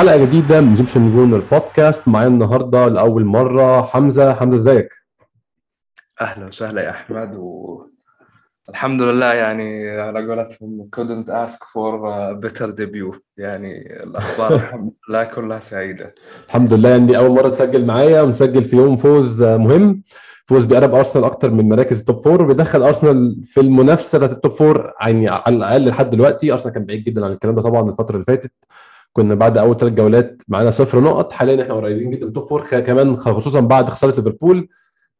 حلقة جديدة من Egyptian Gooner بودكاست معايا النهارده لأول مرة حمزة. حمزة إزيك؟ أهلا وسهلا يا أحمد و الحمد لله يعني على قولتهم couldn't ask for a better debut. يعني الأخبار الحمد لله كلها سعيدة. الحمد لله. إن أول مرة تسجل معايا ونسجل في يوم فوز مهم. فوز بيقرب أرسنال أكتر من مراكز ال top four وبيدخل أرسنال في المنافسة بتاعت ال top four يعني على الأقل لحد دلوقتي. أرسنال كان بعيد جدا عن الكلام ده طبعا الفترة اللي فاتت. كنا بعد أول ثلاث جولات معانا صفر نقط حاليا إحنا قريبين جدا ال top four كمان خصوصا بعد خسارة ليفربول.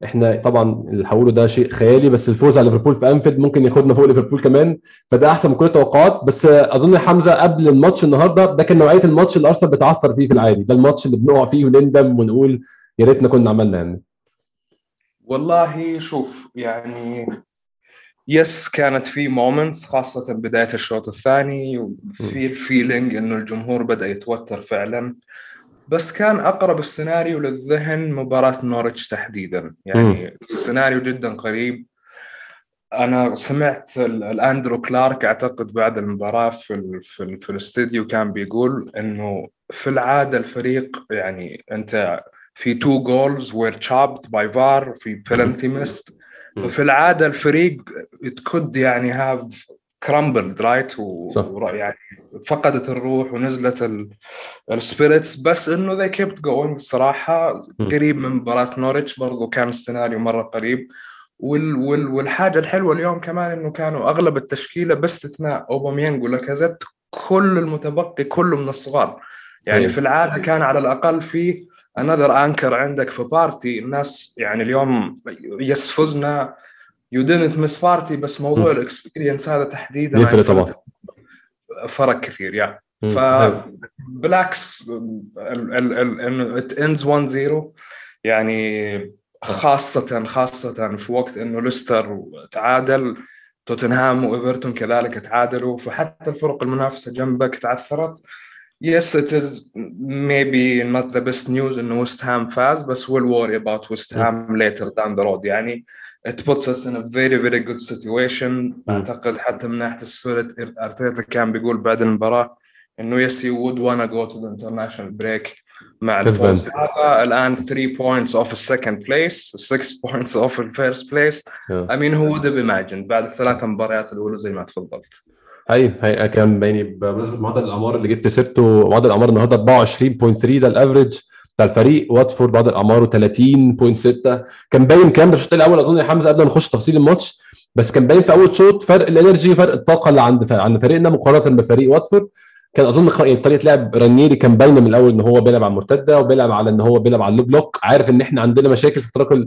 إحنا طبعا اللي هقوله ده شيء خيالي بس الفوز على ليفربول في أنفيلد ممكن ياخدنا فوق ليفربول كمان. فده أحسن من كل التوقعات. بس أظن حمزة قبل الماتش النهارده ده كان نوعية الماتش اللي أرسنال بتعثر فيه في العادي. ده الماتش اللي بنقع فيه ونندم ونقول يا ريتنا كنا عملنا يعني. والله شوف يعني yes كانت في moments خاصة بداية الشوط الثاني وفي ال feeling إنه الجمهور بدأ يتوتر فعلا. بس كان أقرب السيناريو للذهن مباراة نورتش تحديدا. يعني السيناريو جدا قريب. أنا سمعت الأندرو كلارك أعتقد بعد المباراة في ال في, ال في الاستديو كان بيقول إنه في العادة الفريق يعني أنت في two goals were chopped by VAR في penalty missed ففي العادة الفريق could يعني have crumbled right ويعني فقدت الروح ونزلت ال spirits بس إنه they kept going الصراحه قريب من مباراة نورتش برضو كان السيناريو مرة قريب. وال وال والحاجة الحلوة اليوم كمان إنه كانوا أغلب التشكيلة باستثناء أوباميانج ولاكازيت كل المتبقي كله من الصغار. يعني في العادة كان على الأقل في another anchor عندك في بارتي الناس يعني اليوم yes فزنا you didn't miss بارتي بس موضوع ال experience هذا تحديدا يفرق طبعا. فرق كثير يا فبالعكس انه it ends 1 0 يعني خاصة خاصة في وقت إنه ليستر تعادل توتنهام وإيفرتون كذلك تعادلوا. فحتى الفرق المنافسة جنبك تعثرت. yes it is maybe not the best news انه ويست هام فاز بس we'll worry about ويست هام later down the road يعني it puts us in a very very good situation اعتقد حتى من ناحيه السبيريت ارتيتا كان بيقول بعد المباراه انه yes you would wanna go to the international break مع الفوز هذا الان 3 points off السكند بليس 6 points off الفيرست بليس I mean who would have imagined بعد الثلاث مباريات الاولى زي ما تفضلت أي هي كان يعني بمناسبة معدل الأعمار اللي جبت سيرته معدل الأعمار النهارده 24.3 ده ال average بتاع الفريق. واتفورد معدل اعماره 30.6 كان باين كام؟ ده الشوط الأول أظن يا حمزة قبل ما نخش تفاصيل الماتش بس كان باين في أول شوط فرق ال energy فرق الطاقة اللي عند عند فريقنا مقارنة بفريق واتفورد. كان أظن يعني طريقة لعب رانيري كان باينة من الأول إن هو بيلعب على المرتدة وبيلعب على إن هو بيلعب على ال low block عارف إن إحنا عندنا مشاكل في اختراق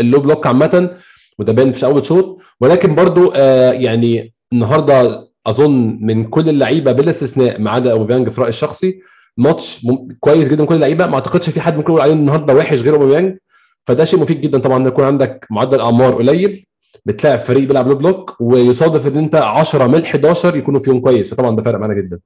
ال low block عامة وده باين في أول شوط. ولكن برضو آه يعني النهارده أظن من كل اللعيبة بلا استثناء ما عدا أوباميانج في رأيي الشخصي ماتش كويس جدا كل اللعيبة. ما أعتقدش في حد ممكن يقول عليه النهارده وحش غير أوباميانج. فده شيء مفيد جدا طبعا إن يكون عندك معدل أعمار قليل بتلاعب فريق بيلعب low block ويصادف إن أنت 10 من 11 يكونوا فيهم كويس. فطبعا ده فرق معانا جدا.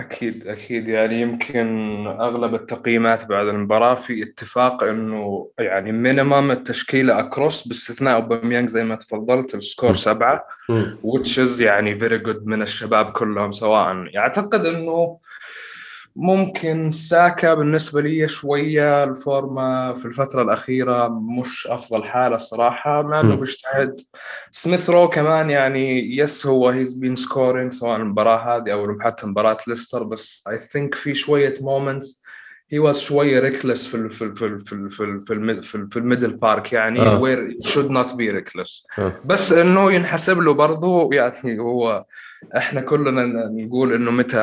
أكيد أكيد. يعني يمكن أغلب التقييمات بعد المباراة في اتفاق إنه يعني minimum التشكيلة across باستثناء اوباميانج زي ما تفضلت ال score سبعة which is يعني very good من الشباب كلهم سواء. أعتقد إنه ممكن ساكا بالنسبة لي شوية الفورمة في الفترة الأخيرة مش أفضل حالة الصراحة مع إنه بيجتهد. سميث رو كمان يعني yes هو he's been scoring سواء المباراة هذه أو حتى مباراة ليستر بس I think في شوية moments he was شوية reckless في ال في ال في ال في ال في ال في, ال في, ال في ال middle park يعني where should not be reckless بس إنه ينحسب له برضه يعني هو إحنا كلنا نقول إنه متى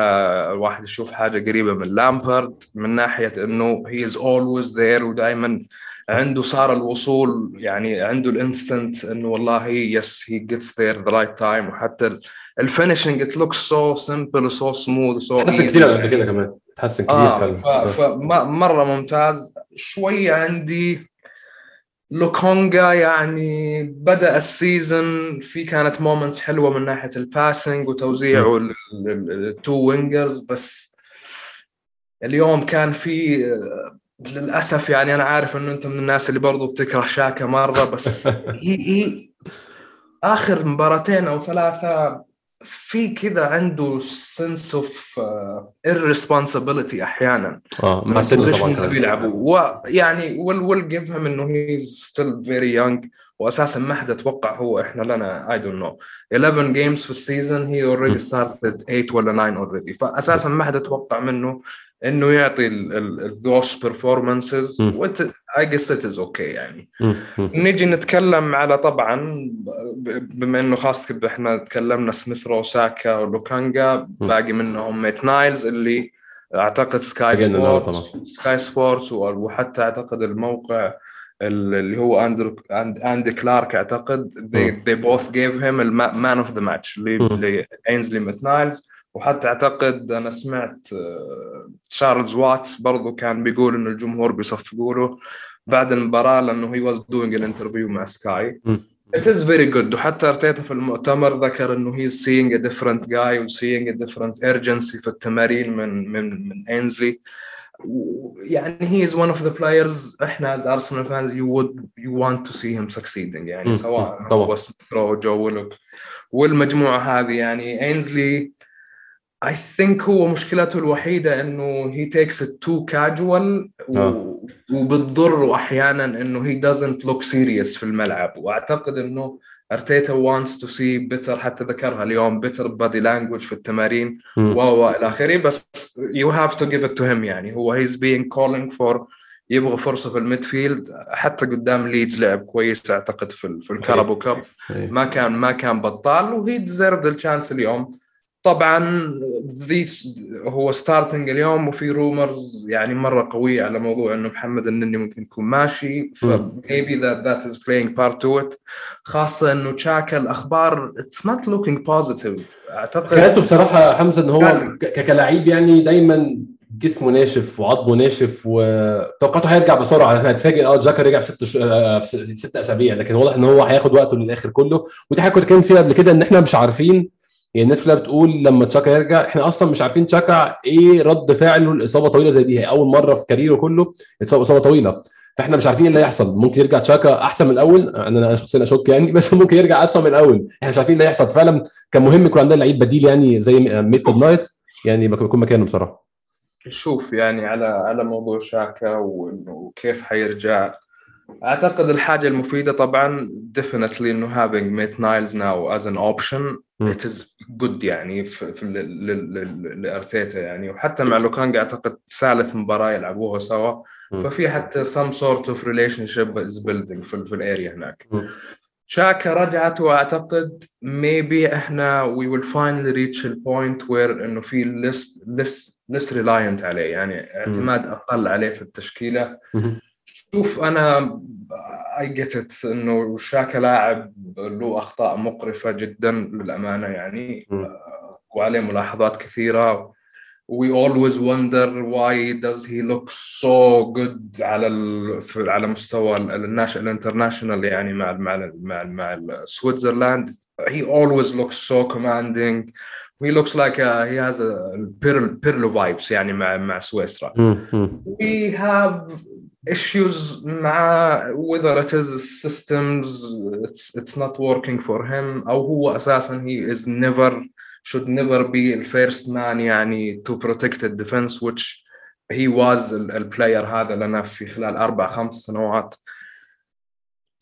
الواحد يشوف حاجة قريبة من لامبارد من ناحية إنه he is always there ودائما عنده صار الوصول يعني عنده ال instinct إنه والله yes he gets there the right time وحتى ال finishing it looks so simple so smooth so تحسن كثير قبل كمان. تحسن كثير آه فمره ممتاز. شوية عندي لوكونجا يعني بدأ ال season في كانت moments حلوة من ناحية ال passing وتوزيعه ال two wingers بس اليوم كان في للأسف يعني أنا عارف إنه أنت من الناس اللي برضو بتكره شاكا مرة بس he he آخر مباراتين أو ثلاثة في كذا عنده sense of irresponsibility أحيانا. آه مع السن ال position اللي كمان بيلعبوه ويعني we'll we'll give him إنه he still very young واساسا ما حد أتوقع هو إحنا لنا I don't know 11 games في ال season he already. started 8 ولا 9 already فاساسا ما حد أتوقع منه إنه يعطي those performances مم. I guess it is okay يعني. نيجي نتكلم على طبعا بما إنه خاصة إحنا تكلمنا سميث رو ساكا ولوكانجا باقي منهم ميت نايلز اللي أعتقد سكاي سبورتس. سكاي سبورتس وحتى أعتقد الموقع اللي هو اندرو اندي كلارك أعتقد they, they both gave him ال man of the match مم. لاينزلي ميت نايلز وحتى أعتقد أنا سمعت آه، تشارلز واتس برضو كان بيقول انه الجمهور بيصفقوا له بعد المباراة لأنه he was doing ال interview مع سكاي. It is very good وحتى أرتيتا في المؤتمر ذكر إنه he's seeing a different guy و seeing a different urgency في التمارين من من من اينزلي يعني he is one of the players إحنا as Arsenal fans you would you want to see him succeeding يعني. سواء. هو سميث رو جو ويلوك والمجموعة هذه يعني اينزلي I think هو مشكلته الوحيدة إنه he takes it too casual و... آه. وبتضره أحيانا إنه he doesn't look serious في الملعب. وأعتقد إنه أرتيتا wants to see better حتى ذكرها اليوم better body language في التمارين. و و إلى آخره. بس you have to give it to him يعني. هو he's being calling for يبغى فرصة في ال midfield. حتى قدام ليدز لعب كويس أعتقد في في ال Carabao Cup. إيه. ما كان ما كان بطال و he deserved ال chance اليوم. طبعا ذي هو starting اليوم وفي rumors يعني مرة قوية على موضوع إنه محمد النني ممكن يكون ماشي. ف maybe that that is playing part to it خاصة إنه شاكا الأخبار it's not looking positive اعتقد خيالته بصراحة حمزة إن هو كلاعب يعني دايما جسمه ناشف وعظمه ناشف وتوقعته هيرجع بسرعة. إحنا هنتفاجئ آه جاكا رجع في ست ش... آه، في ست أسابيع. لكن واضح إن هو هياخد وقته للآخر كله. ودي حاجة كنت اتكلمت فيها قبل كده إن إحنا مش عارفين يعني الناس كلها بتقول لما تشاكا يرجع إحنا أصلا مش عارفين تشاكا إيه رد فعله لاصابه طويلة زي دي هي أول مرة في كاريره كله يتصاب إصابة طويلة. فإحنا مش عارفين إيه اللي هيحصل. ممكن يرجع تشاكا أحسن من الأول أنا أنا شخصيا أشك يعني بس ممكن يرجع اسوء من الأول. إحنا مش عارفين إيه اللي هيحصل. فعلا كان مهم يكون عندنا لعيب بديل يعني زي ميتلاند نايلز يعني يكون مكانه بصراحة. شوف يعني على على موضوع شاكا وانه كيف حيرجع. أعتقد الحاجة المفيدة طبعا definitely إنه having ميتلاند نايلز now as an option مم. it is good يعني في, في لأرتيتا يعني وحتى مع لوكانجا أعتقد ثالث مباراة يلعبوها سوا. ففي حتى some sort of relationship is building في, في ال area هناك. شاكا رجعت وأعتقد maybe إحنا we will finally reach a point where إنه في less less less reliant عليه يعني اعتماد أقل عليه في التشكيلة. شوف أنا get it إنه شاكا لاعب له أخطاء مقرفة جدا للأمانة يعني. آه، وعليه ملاحظات كثيرة. We always wonder why does he look so good على ال... على مستوى ال- ال nash... ال international يعني مع ال- مع ال- مع ال- مع Switzerland. He always looks so commanding. He looks like a, he has a Pirlo, Pirlo vibes يعني مع مع سويسرا. we have issues مع whether it is systems it's it's not working for him او هو اساسا he is never should never be the first man يعني to protect the defense which he was ال- البلاير هذا لنا في خلال اربع خمس سنوات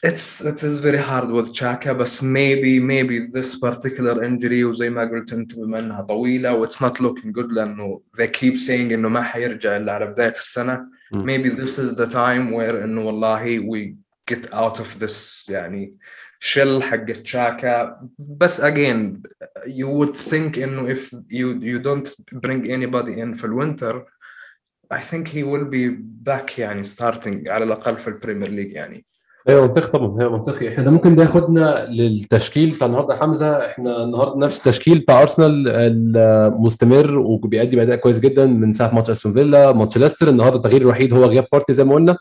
it's it is very hard with Chaka بس maybe maybe this particular injury وزي ما قلت انت بما انها طويله و it's not looking good لانه they keep saying انه ما حيرجع الا على بدايه السنه مم. maybe this is the time where انه والله we get out of this يعني shell حق تشاكا بس again you would think انه if you you don't bring anybody in في الوينتر I think he will be back يعني starting على الاقل في البريمير ليج يعني أيوه منطقي طبعا أيوه منطقي. إحنا ده ممكن ده ياخدنا للتشكيل بتاع النهارده حمزة. إحنا النهارده نفس التشكيل بتاع أرسنال المستمر وبيأدي بأداء كويس جدا من ساعة ماتش أستون فيلا ماتش ليستر. النهارده التغيير الوحيد هو غياب بارتي زي ما قلنا.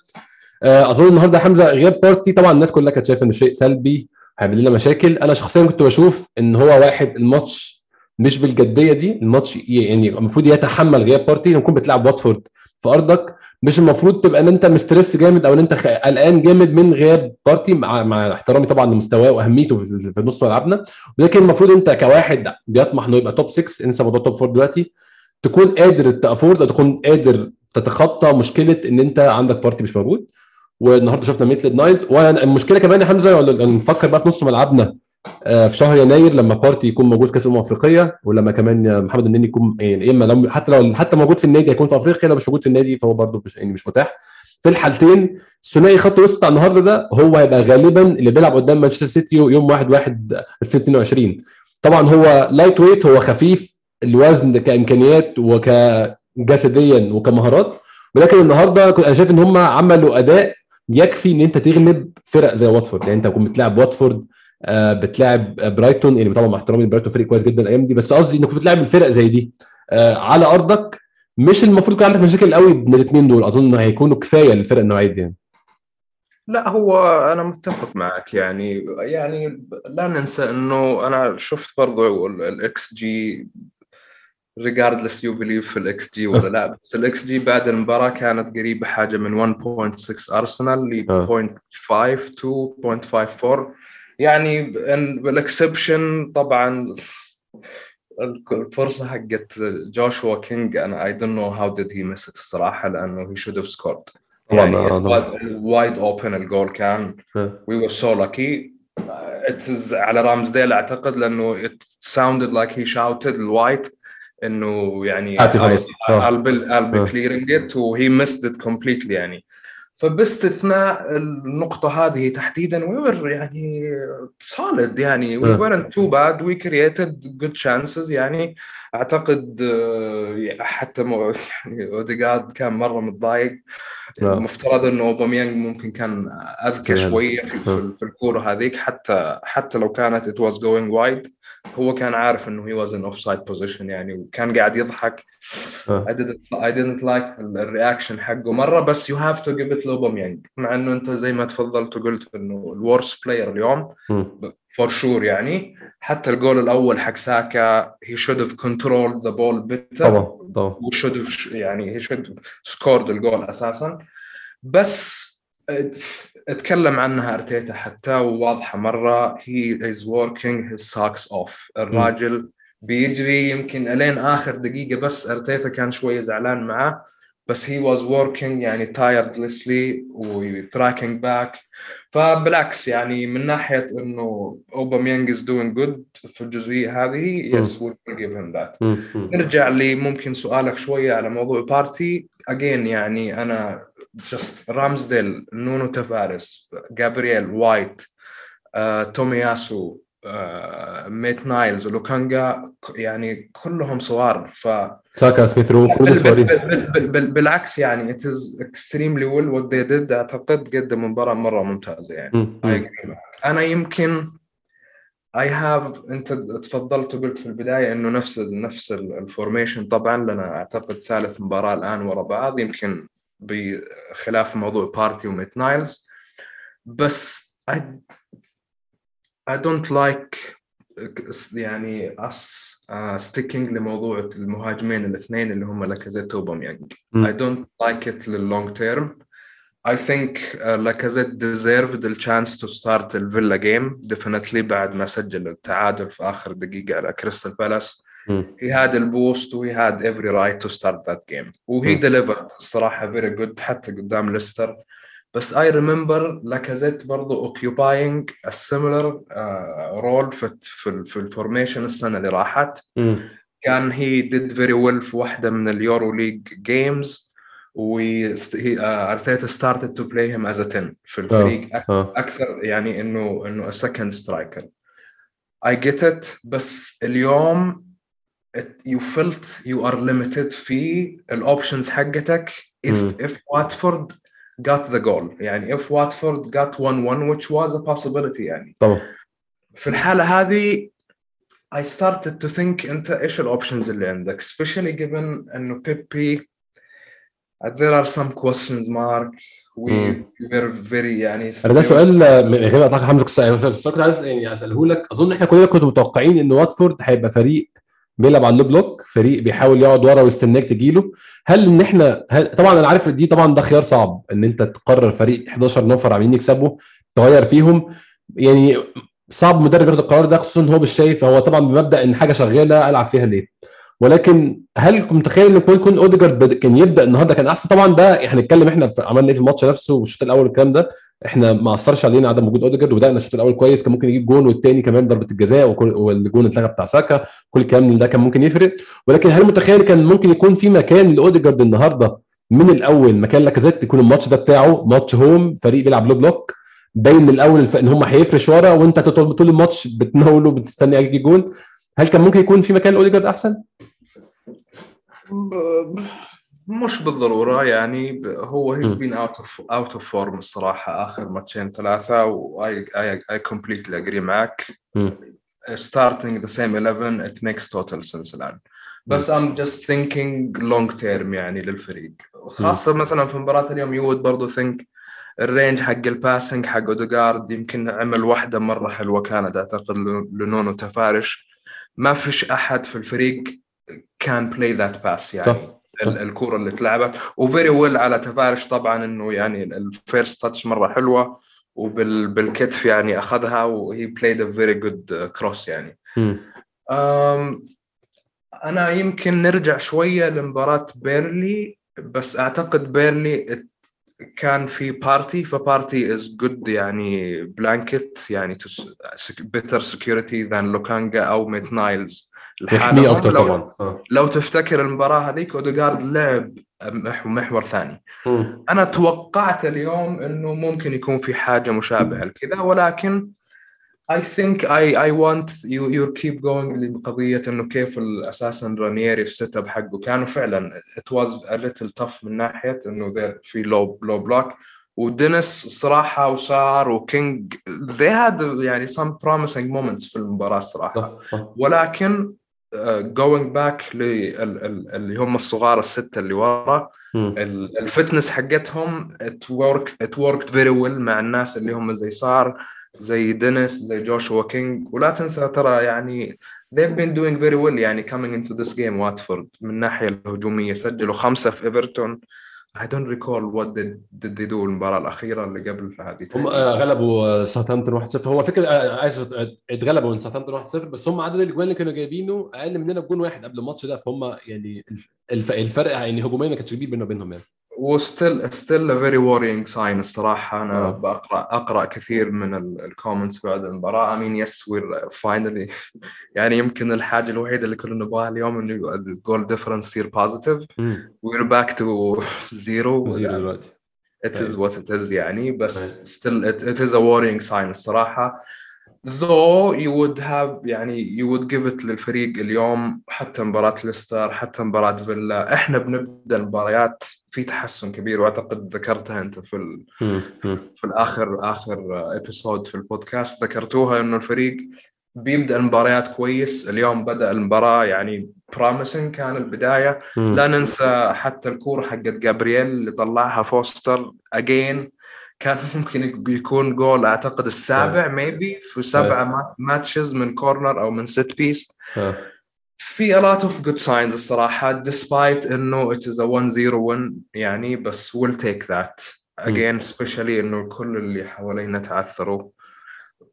آه، أظن النهارده حمزة غياب بارتي طبعا الناس كلها كانت شايفة إنه شيء سلبي هيعمل لنا مشاكل. أنا شخصيا كنت بشوف إن هو واحد الماتش مش بالجدية دي الماتش يعني المفروض يتحمل غياب بارتي. تكون بتلعب واتفورد في أرضك. مش المفروض تبقى إن أنت مستريس جامد أو إن أنت قلقان جامد من غياب بارتي مع, مع احترامي طبعا لمستواه وأهميته في نص ملعبنا. ولكن المفروض أنت كواحد بيطمح إنه يبقى top 6 انسى موضوع top 4 دلوقتي. تكون قادر ت afford أو تكون قادر تتخطى مشكلة إن أنت عندك بارتي مش موجود. والنهارده شفنا ميتلاند نايلز. والمشكلة كمان يا حمزة نفكر بقى في نص ملعبنا. في شهر يناير لما بارتي يكون موجود كاس الأمم الأفريقية ولما كمان محمد النني يكون يعني إما لو حتى لو حتى موجود في النادي هيكون في أفريقيا لو مش موجود في النادي فهو برده مش يعني مش متاح. في الحالتين ثنائي خط الوسط بتاع النهارده ده هو هيبقى غالبا اللي بيلعب قدام مانشستر سيتي يوم 1 1 2022 طبعا هو light weight هو خفيف الوزن كإمكانيات وكجسديا وكمهارات ولكن النهارده أنا شايف إن هم عملوا أداء يكفي إن أنت تغلب فرق زي واتفورد. يعني أنت كنت بتلعب واتفورد آه، بتلعب برايتون يعني طبعا مع احترامي برايتون فريق كويس جدا الأيام دي. بس قصدي إنك بتلعب الفرق زي دي آه، على أرضك. مش المفروض يكون عندك مشاكل قوي بين الاثنين دول. أظن هيكونوا كفاية للفرق النوعية دي يعني. لا هو أنا متفق معك. يعني يعني لا ننسى إنه أنا شفت برضو ال XG regardless you believe في ال XG ولا لا. بس ال XG بعد المباراة كانت قريبة حاجة من 1.6 ارسنال ل 0.5 2.54 يعني بال exception طبعا الفرصة حقت جوشوا كينج أنا I don't know how did he miss الصراحة لأنه he should have scored wide open ال goal كان. we were so lucky على رامزديل أعتقد لأنه it sounded like he shouted لوايت إنه يعني I'll be, I'll be clearing it و he missed it completely يعني. فباستثناء النقطة هذه تحديدا we were يعني solid يعني we weren't too bad we created good chances يعني. أعتقد آه، حتى يعني اوديجارد كان مرة متضايق. المفترض إنه اوباميانج ممكن كان أذكى شوية في, في الكورة هذيك حتى حتى لو كانت it was going wide. هو كان عارف إنه he was in offside position يعني وكان قاعد يضحك. I didn't I didn't like ال reaction حقه مرة بس you have to give it لأوباميانج مع إنه أنت زي ما تفضلت وقلت إنه ال worst player اليوم for sure يعني. حتى الجول الأول حق ساكا he should have controlled the ball better طبعا طبعا. و should يعني he should scored ال goal أساسا. بس أتكلم عنها أرتيتا حتى وواضحة مرة. he is working his socks off الراجل بيجري يمكن إلين آخر دقيقة بس أرتيتا كان شوية زعلان معاه بس he was working يعني tirelessly و tracking back فبالعكس يعني من ناحية إنه اوباميانج is doing good في الجزئية هذه. yes we'll give him that نرجع لي ممكن سؤالك شوية على موضوع بارتي again يعني أنا just رامزديل نونو تافاريس جابرييل وايت آه، تومياسو آه، ميتلاند نايلز ولوكانجا يعني كلهم صغار. ف ساكا سميث رو بالعكس يعني it is extremely well what they did أعتقد قدموا مباراة مرة ممتازة يعني. أنا يمكن I have أنت تفضلت وقلت في البداية إنه نفس نفس ال formation طبعا لنا أعتقد ثالث مباراة الآن ورا بعض. يمكن بخلاف موضوع بارتي وميتلاند نايلز. بس I, I don't like يعني us uh, sticking لموضوع المهاجمين الاثنين اللي هم لاكازيت وأوباميانج I don't like it لل long term I think uh, Lacazette deserved the chance to start the Villa game. Definitely بعد ما سجل التعادل في آخر دقيقة على كريستال بالاس he had a boost و he had every right to start that game و he delivered الصراحه very good حتى قدام ليستر. بس I remember لاكازيت برضو occupying similar role في في ال formation السنة اللي راحت. كان he did very well في واحدة من ال Euro League games و ارتيتا started to play him as 10 في الفريق أك أكثر يعني انه إنه second striker I get it بس اليوم you felt you are limited في ال options حقتك. If م. if Watford got the goal. يعني if Watford got 1-1 which was a possibility يعني. طبعا. في الحالة هذه I started to think أنت إيش ال options اللي عندك. Especially given إنه بيبي there are some questions mark. We were very يعني أنا ده سؤال غير اعتقد حمزة السؤال كنت عايز يعني أسأله لك. أظن إحنا كلنا كنا متوقعين إن واتفورد هيبقى فريق بيلعب على ال low block فريق بيحاول يقعد ورا ويستناك تجيله هل إن إحنا هل طبعا أنا عارف دي طبعا ده خيار صعب إن أنت تقرر فريق 11 نفر عاملين يكسبوا تغير فيهم. يعني صعب مدرب ياخد القرار ده خصوصا هو مش شايف هو طبعا بمبدأ إن حاجة شغالة ألعب فيها ليه؟ ولكن هل متخيل إن يكون أوديجارد كان يبدأ النهارده كان أحسن؟ طبعا ده إحنا هنتكلم إحنا عملنا إيه في الماتش نفسه والشوط الأول الكلام ده. إحنا ما أثرش علينا عدم وجود أوديجارد وبدأنا الشوط الأول كويس كان ممكن يجيب جون والتاني كمان ضربة الجزاء والجون اتلغى بتاع ساكا كل الكلام ده كان ممكن يفرق. ولكن هل متخيل كان ممكن يكون في مكان لأوديجارد النهارده من الأول؟ مكان لاكازيت يكون الماتش ده بتاعه ماتش home فريق بيلعب low block باين من الأول إن هم هيفرش ورا وأنت طول الماتش بتناوله بتستني يجي جون. هل كان ممكن يكون في مكان لأوديجارد أحسن؟ مش بالضرورة يعني هو he's been out of out of form الصراحة آخر ماتشين ثلاثة و I completely agree معك. starting the same 11 it makes total sense الآن. بس I'm just thinking long term يعني للفريق. خاصة مثلا في مباراة اليوم يود برضو think ال range حق ال passing حق اوديجارد يمكن عمل واحدة مرة حلوة كانت أعتقد لنونو تفاريش. ما فيش أحد في الفريق كان play that pass يعني. صح. الكورة اللي اتلعبت و very well على تفاريش طبعا إنه يعني ال first touch مرة حلوة وبالكتف يعني أخذها و he played a very good cross يعني. أنا يمكن نرجع شوية لمباراة بيرلي بس أعتقد بيرلي كان في بارتي فبارتي is good يعني بلانكت يعني better security than لوكانجا أو ميت نايلز. يحميه أكثر طبعا. آه. لو تفتكر المباراة هذيك اوديجارد لعب محور ثاني. م. أنا توقعت اليوم إنه ممكن يكون في حاجة مشابهة لكذا ولكن I think I I want you you keep going لقضية إنه كيف أساسا رانييري ال setup حقه. كانوا فعلا it was a little tough من ناحية إنه في low low block ودينيس صراحة وسار وكينج they had يعني some promising moments في المباراة الصراحة ولكن going back اللي هم الصغار السته اللي ورا ال fitness حقتهم it work it worked very well مع الناس اللي هم زي صار زي دينيس زي جوشوا كينج. ولا تنسى ترى يعني they've been doing very well يعني coming into this game واتفورد من الناحيه الهجومية سجلوا خمسة في إيفرتون. Don't recall what did, did they do المباراة الأخيرة اللي قبل هذه هم غلبوا ساوثهامبتون 1-0 هو فكرة اسف اتغلبوا من ساوثهامبتون 1-0 بس هم عدد الاجوان اللي كانوا جايبينه أقل مننا بجون واحد قبل الماتش ده. فهم يعني الفرق يعني هجوميا ما كانش كبير بينه وبينهم يعني. و still still a very worrying sign الصراحة. أنا آه. بقرا أقرأ كثير من ال comments بعد المباراة. I mean yes we're finally يعني يمكن الحاجة الوحيدة اللي كلنا نبغاها اليوم إنه ال goal difference يصير positive we're back to zero. zero دلوقتي. It is what it is يعني. بس it, it is a worrying sign الصراحة. Though you would have يعني you would give it للفريق اليوم حتى مباراة ليستر حتى مباراة فيلا. إحنا بنبدأ المباريات في تحسن كبير وأعتقد ذكرتها أنت في ال... في الآخر آخر episode في البودكاست ذكرتوها إنه الفريق بيبدأ المباريات كويس. اليوم بدأ المباراة يعني promising كان البداية. لا ننسى حتى الكورة حقت جابرييل اللي طلعها فوستر again كان ممكن يكون جول أعتقد السابع maybe في سبع matches من corner أو من set piece ف a lot of good signs الصراحة despite إنه it is a 1-0 win يعني بس we'll take that. again especially إنه كل اللي حوالينا تعثروا.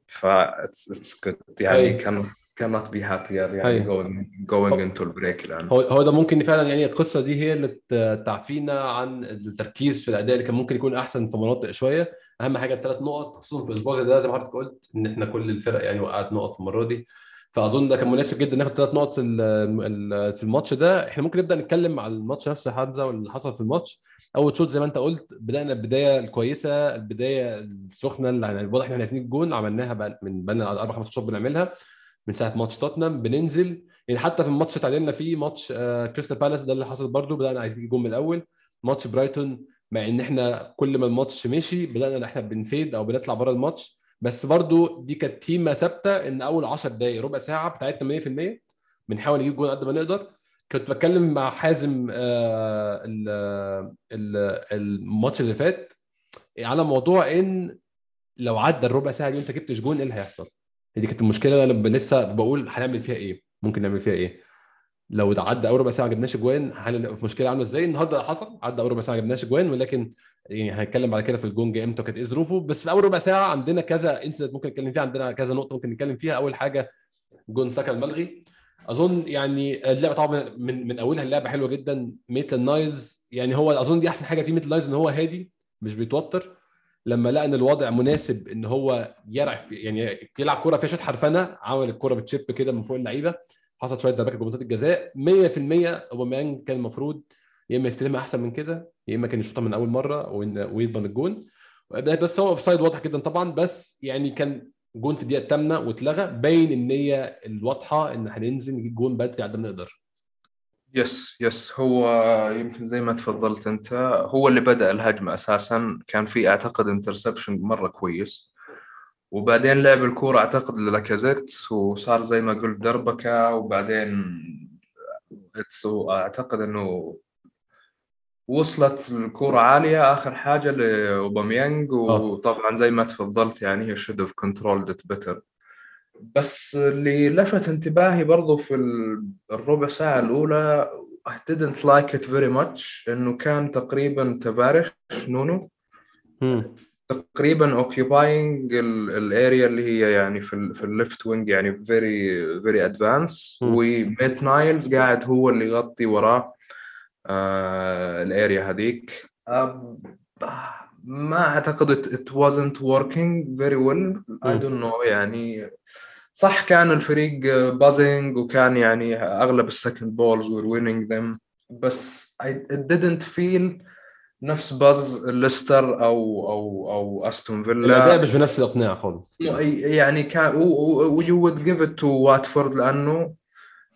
ف it's, it's good. يعني كان cannot be happier يعني going, going into البريك الآن. هو هو ده ممكن فعلا يعني القصة دي هي اللي تعفينا عن التركيز في الأداء اللي كان ممكن يكون أحسن في مناطق شوية. أهم حاجة الثلاث نقط خصوصا في أسبوع زي ده زي ما حضرتك قلت إن إحنا كل الفرق يعني وقعت نقط المرة دي. فأظن ده كان مناسب جدا ناخد ثلاث نقط في الماتش ده. إحنا ممكن نبدأ نتكلم على الماتش نفسه حمزة واللي حصل في الماتش. أول شوط زي ما أنت قلت بدأنا البداية الكويسة البداية السخنة اللي يعني واضح إحنا عايزين الجون عملناها بقى من بقى أربع خمس شوط بنعملها من ساعة ماتش توتنهام بننزل. يعني حتى في الماتش اتعادلنا فيه ماتش آه كريستال بالاس ده اللي حصل برده بدأنا عايزين الجون من الأول. ماتش برايتون مع إن إحنا كل ما الماتش مشي بدأنا إن إحنا بنفيد أو بنطلع بره الماتش. بس برضو دي كانت تيمة ثابتة إن أول 10 دقائق ربع ساعة بتاعتنا 100% بنحاول نجيب جون قد ما نقدر كنت بتكلم مع حازم آه الماتش اللي فات على موضوع إن لو عدى الربع ساعة دي وأنت جبتش جون إيه اللي هيحصل؟ دي كانت المشكلة أنا لسه بقول هنعمل فيها إيه؟ ممكن نعمل فيها إيه؟ لو عدى أول ربع ساعة ما جبناش اجوان هنبقى في مشكلة عاملة إزاي النهارده حصل عدى أول ربع ساعة ما جبناش اجوان ولكن يعني هنتكلم بعد كده في الجون جه إمتى وكانت إيه ظروفه. بس في اول ربع ساعة عندنا كذا incident ممكن نتكلم فيها عندنا كذا نقطة ممكن نتكلم فيها. أول حاجة جون سكن ملغي أظن يعني اللعبة طبعا من من أولها اللعبة حلوة جدا. ميتلاند نايلز يعني هو أظن دي أحسن حاجة في ميتلاند نايلز إن هو هادي مش بيتوتر. لما لقى إن الوضع مناسب إن هو يرع في يعني يلعب كورة فيها شوية حرفنة عمل الكورة بتشيب كده من فوق اللعيبة. حصل شوية في منطقه الجزاء. 100% أوباميانج كان المفروض يا إما يستلمها أحسن من كده يا إما كان يشوطها من أول مرة ويضمن الجون. بس هو offside واضح جدا طبعا بس يعني كان جون في الدقيقه الثامنه واتلغى. باين النية الواضحة إن هننزل نجيب جون بدري على ما نقدر yes yes هو يمكن زي ما تفضلت أنت هو اللي بدأ الهجمة أساسا. كان في أعتقد interception مرة كويس. وبعدين لعب الكورة أعتقد للاكازيت وصار زي ما قلت دربكة. وبعدين أعتقد إنه وصلت الكرة عالية. آخر حاجة لأوباميانج وطبعا زي ما تفضلت يعني هي should have controlled it better. بس اللي لفت انتباهي برضو في الربع ساعة الأولى I didn't like it very much إنه كان تقريبا تفارش نونو. تقريبا occupying ال area اللي هي يعني في في ال left wing يعني very very advanced وميتلاند نايلز قاعد هو اللي يغطي وراه. آه ال area هذيك. آه ما أعتقد it, it wasn't working very well. I don't know يعني صح كان الفريق buzzing وكان يعني أغلب ال second balls were winning them بس I, it didn't feel نفس buzz ليستر أو أو أو أستون فيلا. الأداء مش بنفس الإقناع خالص. يعني كان و you would give it to واتفورد لأنه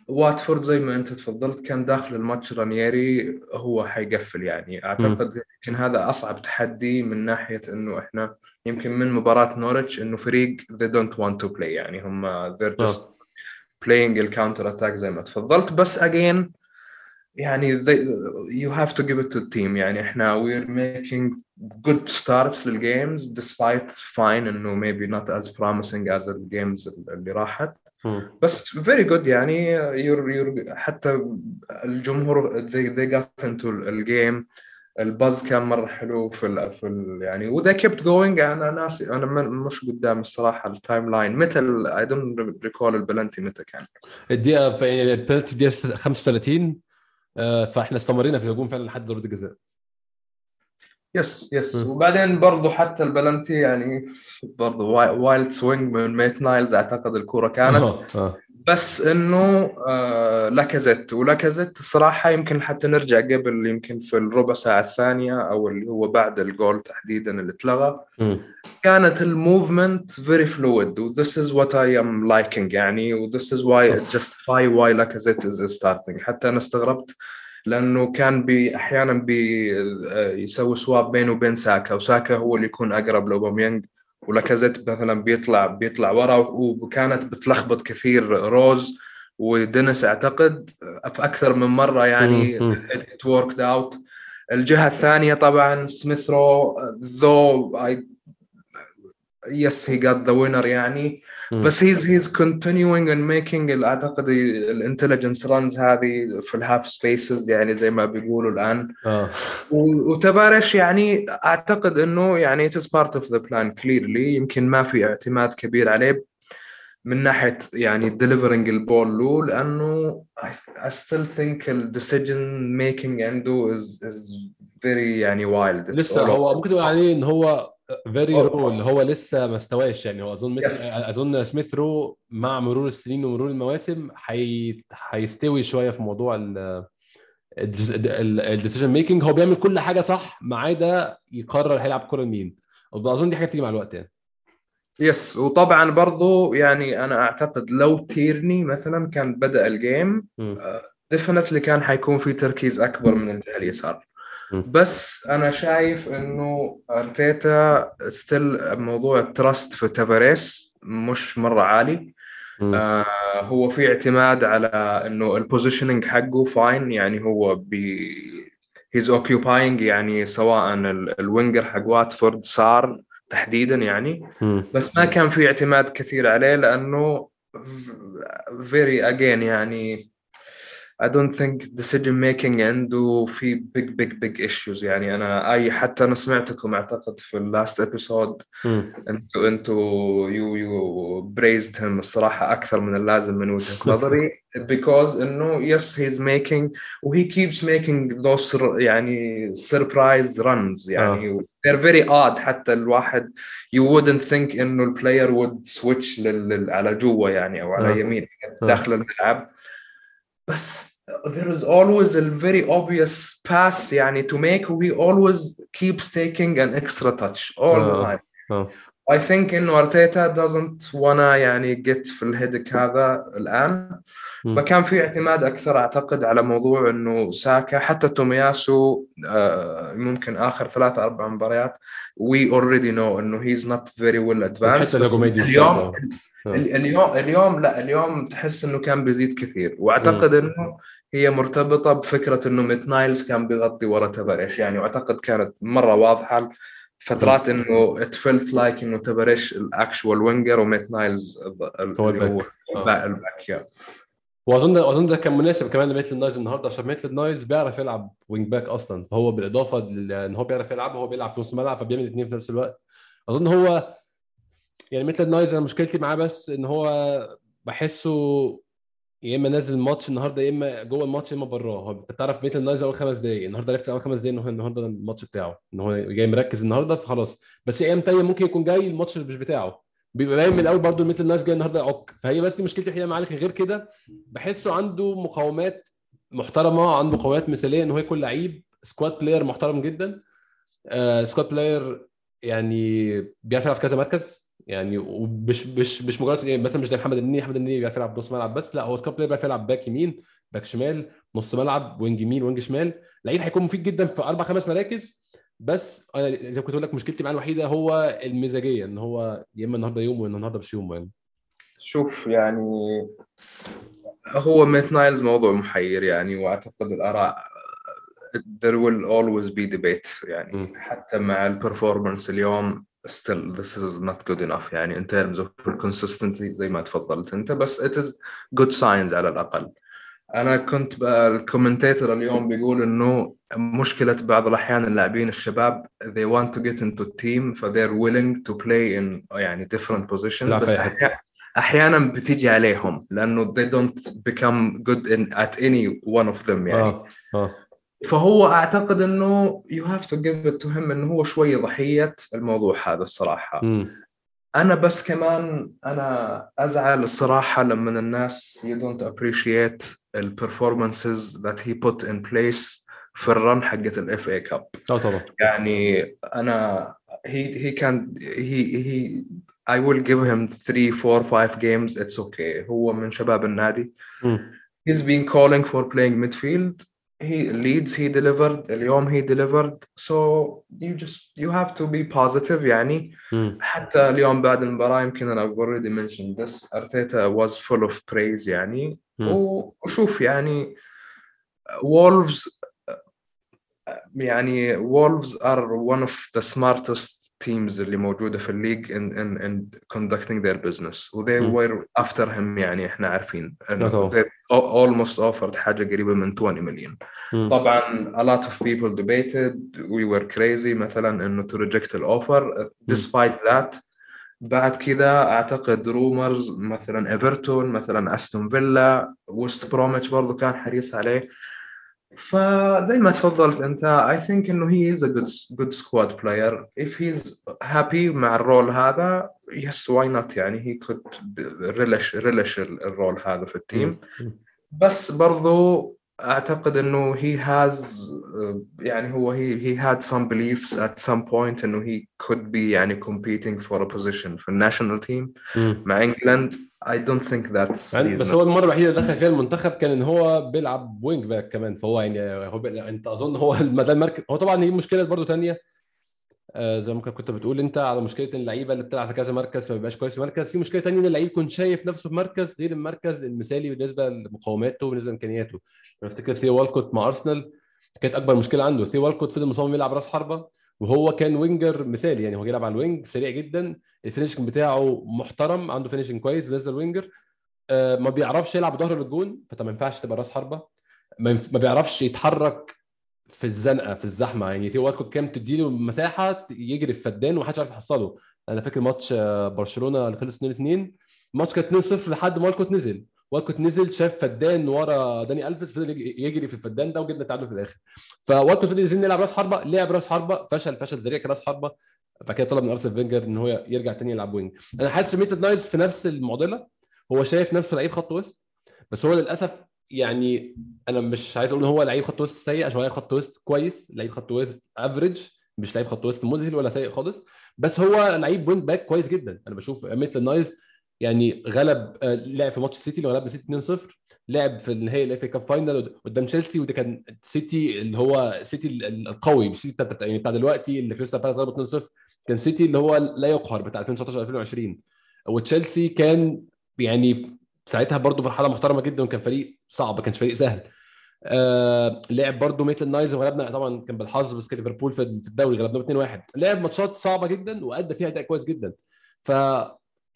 واتفورد زي ما انت تفضلت كان داخل الماتش رانييري هو حيقفل يعني. أعتقد يمكن هذا أصعب تحدي من ناحية إنه إحنا يمكن من مباراة نورتش إنه فريق they don't want to play يعني. هم they're just playing ال counter attack زي ما تفضلت. بس again يعني they, you have to give it to the team يعني. إحنا we're making good starts لل games despite fine إنه maybe not as promising as ال games اللي راحت. بس very good يعني you're, you're حتى الجمهور they, they got into ال game ال buzz كان مرة حلو في ال في ال يعني و they kept going أنا ناسي أنا مش قدام الصراحة ال timeline متى I don't recall ال penalty متى كان. الدقيقه البلنتي الدقيقه 35 فإحنا استمرينا في الهجوم فعلا لحد ضربة الجزاء. yes yes. م. وبعدين برضه حتى البلنتي يعني برضه wild swing من ميتلاند نايلز أعتقد الكورة كانت. أوه. بس إنه آه لاكازيت. ولاكازيت الصراحه يمكن حتى نرجع قبل يمكن في الربع ساعة الثانية أو اللي هو بعد الجول تحديدا اللي اتلغى. كانت ال movement very fluid و this is what I am liking يعني. و this is why it justify why لاكازيت is starting. حتى أنا استغربت لأنه كان بي أحيانا بي يسوي swap بينه وبين ساكا وساكا هو اللي يكون أقرب لأوباميانج. ولاكازيت مثلا بيطلع بيطلع ورا وكانت بتلخبط كثير روز ودينيس أعتقد في أكثر من مرة يعني it worked out الجهة الثانية طبعا سميث رو though I yes he got the winner يعني. بس he's he's continuing and making أعتقد ال intelligent runs هذه في ال half spaces يعني زي ما بيقولوا الآن. آه. وتفارش يعني أعتقد إنه يعني it's part of the plan clearly يمكن ما في اعتماد كبير عليه من ناحية يعني delivering ال ball له لأنه I still think ال decision making عنده is is very يعني wild لسه هو ممكن تقول عليه إن هو very raw اللي هو لسه ما استواش يعني. هو أظن yes. أظن سميث رو مع مرور السنين ومرور المواسم حي... هيستوي شوية في موضوع ال ال decision making هو بيعمل كل حاجة صح ما عدا يقرر هيلعب كورة لمين. أظن دي حاجة بتيجي مع الوقت يعني. yes وطبعا برضو يعني أنا أعتقد لو تيرني مثلا كان بدأ ال game definitely كان حيكون في تركيز أكبر من الجهه اليسار بس أنا شايف إنه أرتيتا still موضوع ال trust في تافاريس مش مرة عالي. آه هو في اعتماد على إنه ال positioning حقه fine يعني هو بي he's occupying يعني سواء ال winger حق واتفورد صار تحديدا يعني. بس ما كان في اعتماد كثير عليه لأنه very again يعني I don't think decision making عنده في big big big issues يعني أنا أي حتى أنا سمعتكم أعتقد في ال last episode أنتوا أنتوا you you praised him الصراحة أكثر من اللازم من وجهة نظري because إنه yes he's making و he keeps making those يعني surprise runs يعني they're very odd حتى الواحد you wouldn't think إنه البلاير would switch لل على جوا يعني أو على آه. يمين داخل الملعب بس there is always a very obvious pass يعني to make he always keeps taking an extra touch all the آه. time آه I think إنه أرتيتا doesn't wanna يعني get في الهيدك هذا الآن مم. فكان في اعتماد أكثر أعتقد على موضوع إنه ساكا حتى تومياسو آه، ممكن آخر ثلاثة أربع مباريات we already know إنه he's not very well advanced دي اليوم. ال- اليوم اليوم لا اليوم تحس إنه كان بيزيد كثير. وأعتقد إنه هي مرتبطة بفكرة إنه ميت نايلز كان بيغطي ورا تافاريس. يعني وأعتقد كانت مرة واضحة فترات إنه it felt like إنه تافاريس ال actual winger وميت نايلز اللي هو ال back. آه. ال back. وأظن اظن ده كان مناسب كمان لميتل نايلز النهارده عشان ميتل نايلز بيعرف يلعب wing back أصلا. فهو بالإضافة ان هو بيعرف يلعب هو بيلعب في نص الملعب فبيعمل الاثنين في نفس الوقت. أظن هو يعني ميتل نايلز أنا مشكلتي معاه بس إن هو بحسه يا إما نازل الماتش النهارده يا إما جوه الماتش يا إما براه. هو أنت تعرف ميتل نايلز أول خمس دقايق النهارده عرفت أول خمس دقايق إن النهارده الماتش بتاعه إن هو جاي مركز النهارده فخلاص. بس أيام تانية ممكن يكون جاي الماتش مش بتاعه. بيبقى باين من الأول برضه ميتل نايلز جاي النهارده يعك فهي بس دي مشكلتي الوحيدة معاه لكن غير كده بحسه عنده مقومات محترمة عنده مقومات مثالية إن هو يكون لعيب squad player محترم جدا. آه squad player يعني بيعرف يلعب في كذا مركز. يعني ومش مش مش مجرد يعني مثلا مش زي محمد النني محمد النني بيعرف يلعب نص ملعب بس لا هو squad player بيعرف يلعب back يمين back شمال نص ملعب wing يمين wing شمال لعيب هيكون مفيد جدا في أربع خمس مراكز بس أنا زي ما كنت بقول لك مشكلتي معاه الوحيدة هو المزاجية إن هو يا إما النهارده يوم ولا النهارده مش يوم يعني شوف يعني هو ميت نايلز موضوع محير يعني وأعتقد الآراء there will always be debate يعني م. حتى مع ال performance اليوم still this is not good enough يعني in terms of consistency زي ما تفضلت انت بس it is good signs على الاقل أنا كنت بقى ال commentator اليوم بيقول انه مشكله بعض الاحيان اللاعبين الشباب they want to get into a team ف they're willing to play in يعني different positions بس أحيانا بتيجي عليهم لأنه they don't become good in at any one of them يعني آه آه فهو أعتقد إنه you have to give it to him إنه هو شوي ضحية الموضوع هذا الصراحة. م. أنا بس كمان أنا أزعل الصراحة لما الناس you don't appreciate ال performances that he put in place في ال run حقه ال FA Cup طبعا. يعني أنا he he can he he I will give him 3 4 5 games it's okay هو من شباب النادي. هيز بين كولينج فور بلاينج ميدفيلد he leads he delivered اليوم he delivered so you just you have to be positive يعني مم. حتى اليوم بعد المباراة يمكن أنا I've already mentioned this أرتيتا was full of praise يعني مم. وشوف يعني Wolves يعني Wolves are one of the smartest teams اللي موجودة في الليج in, in, in conducting their business. و they مم. were after him يعني إحنا عارفين. They almost offered حاجة قريبة من 20 مليون. طبعا a lot of people debated. We were crazy مثلا إنه to reject ال offer despite that بعد كذا أعتقد rumours مثلا ايفرتون مثلا استون فيلا وست بروميتش برضه كان حريص عليه. فزي ما تفضلت انت I think انه he is a good good squad player if he's happy مع ال role هذا yes why not يعني he could relish relish ال- ال role هذا في ال team. بس برضو أعتقد إنه he has uh, يعني هو he, he had some beliefs at some point إنه he could be يعني competing for a position في ال national team. مع England I don't think that's يعني بس. هو المرة الوحيدة اللي دخل فيها المنتخب كان إن هو بيلعب wing back كمان فهو يعني هو. أنت أظن هو ما ده المركز هو طبعا هي مشكلة برضو تانية آه زي ما كنت بتقول انت على مشكلة اللعيبة اللي بتلعب في كذا مركز فما بيبقاش كويس في مركز. في مشكلة تانية إن اللعيب يكون شايف نفسه في مركز غير المركز المثالي بالنسبة لمقوماته وبالنسبة لإمكانياته. أنا أفتكر ثيو والكوت مع أرسنال كانت أكبر مشكلة عنده. ثيو والكوت فضل مصمم يلعب راس حربة وهو كان winger مثالي يعني هو بيلعب على ال wing سريع جدا. ال finishing بتاعه محترم عنده finishing كويس بالنسبة لل winger. آه، ما بيعرفش يلعب ظهر للجون فانت ما ينفعش تبقى راس حربة. ما بيعرفش يتحرك في الزنقة في الزحمة. يعني ثيو والكوت كان تديله مساحة يجري في فدان ومحدش عارف يحصله. أنا فاكر ماتش آه، برشلونة اللي خلص 2 2 الماتش كان 2 0 لحد ما والكوت نزل والكوت نزل شاف فدان ورا داني ألفيس فضل يج- يجري في الفدان ده وجبنا التعادل في الآخر. فوالكوت فضل ينزل يلعب راس حربة لعب راس حربة فشل فشل ذريع كراس حربة. بعد كده طلب من أرسين فينجر إن هو يرجع تاني يلعب wing. أنا حاسس ميتلاند نايلز في نفس المعضلة. هو شايف نفسه لعيب خط وسط بس هو للأسف يعني أنا مش عايز أقول إن هو لعيب خط وسط سيء عشان هو لعيب خط وسط كويس لعيب خط وسط average مش لعيب خط وسط مذهل ولا سيء خالص. بس هو لعيب wing back كويس جدا. أنا بشوف ميتل نايلز يعني غلب آه، لعب في ماتش السيتي اللي غلبنا سيتي 2-0 لعب في النهائي ال FA Cup final قدام تشيلسي وده كان سيتي اللي هو سيتي ال- القوي مش سيتي بتاع يعني بتاع دلوقتي اللي كريستال بالاس غلبه 2-0 كان سيتي اللي هو لا يقهر بتاع 2019 2020 وتشيلسي كان يعني ساعتها برضه مرحله محترمة جدا وكان فريق صعب كانش فريق سهل. آه لعب برضه ميتل نايلز وغلبنا طبعا كان بالحظ بس كان ليفربول في في الدوري غلبنا 2-1 لعب ماتشات صعبة جدا وأدى فيها أداء كويس جدا. ف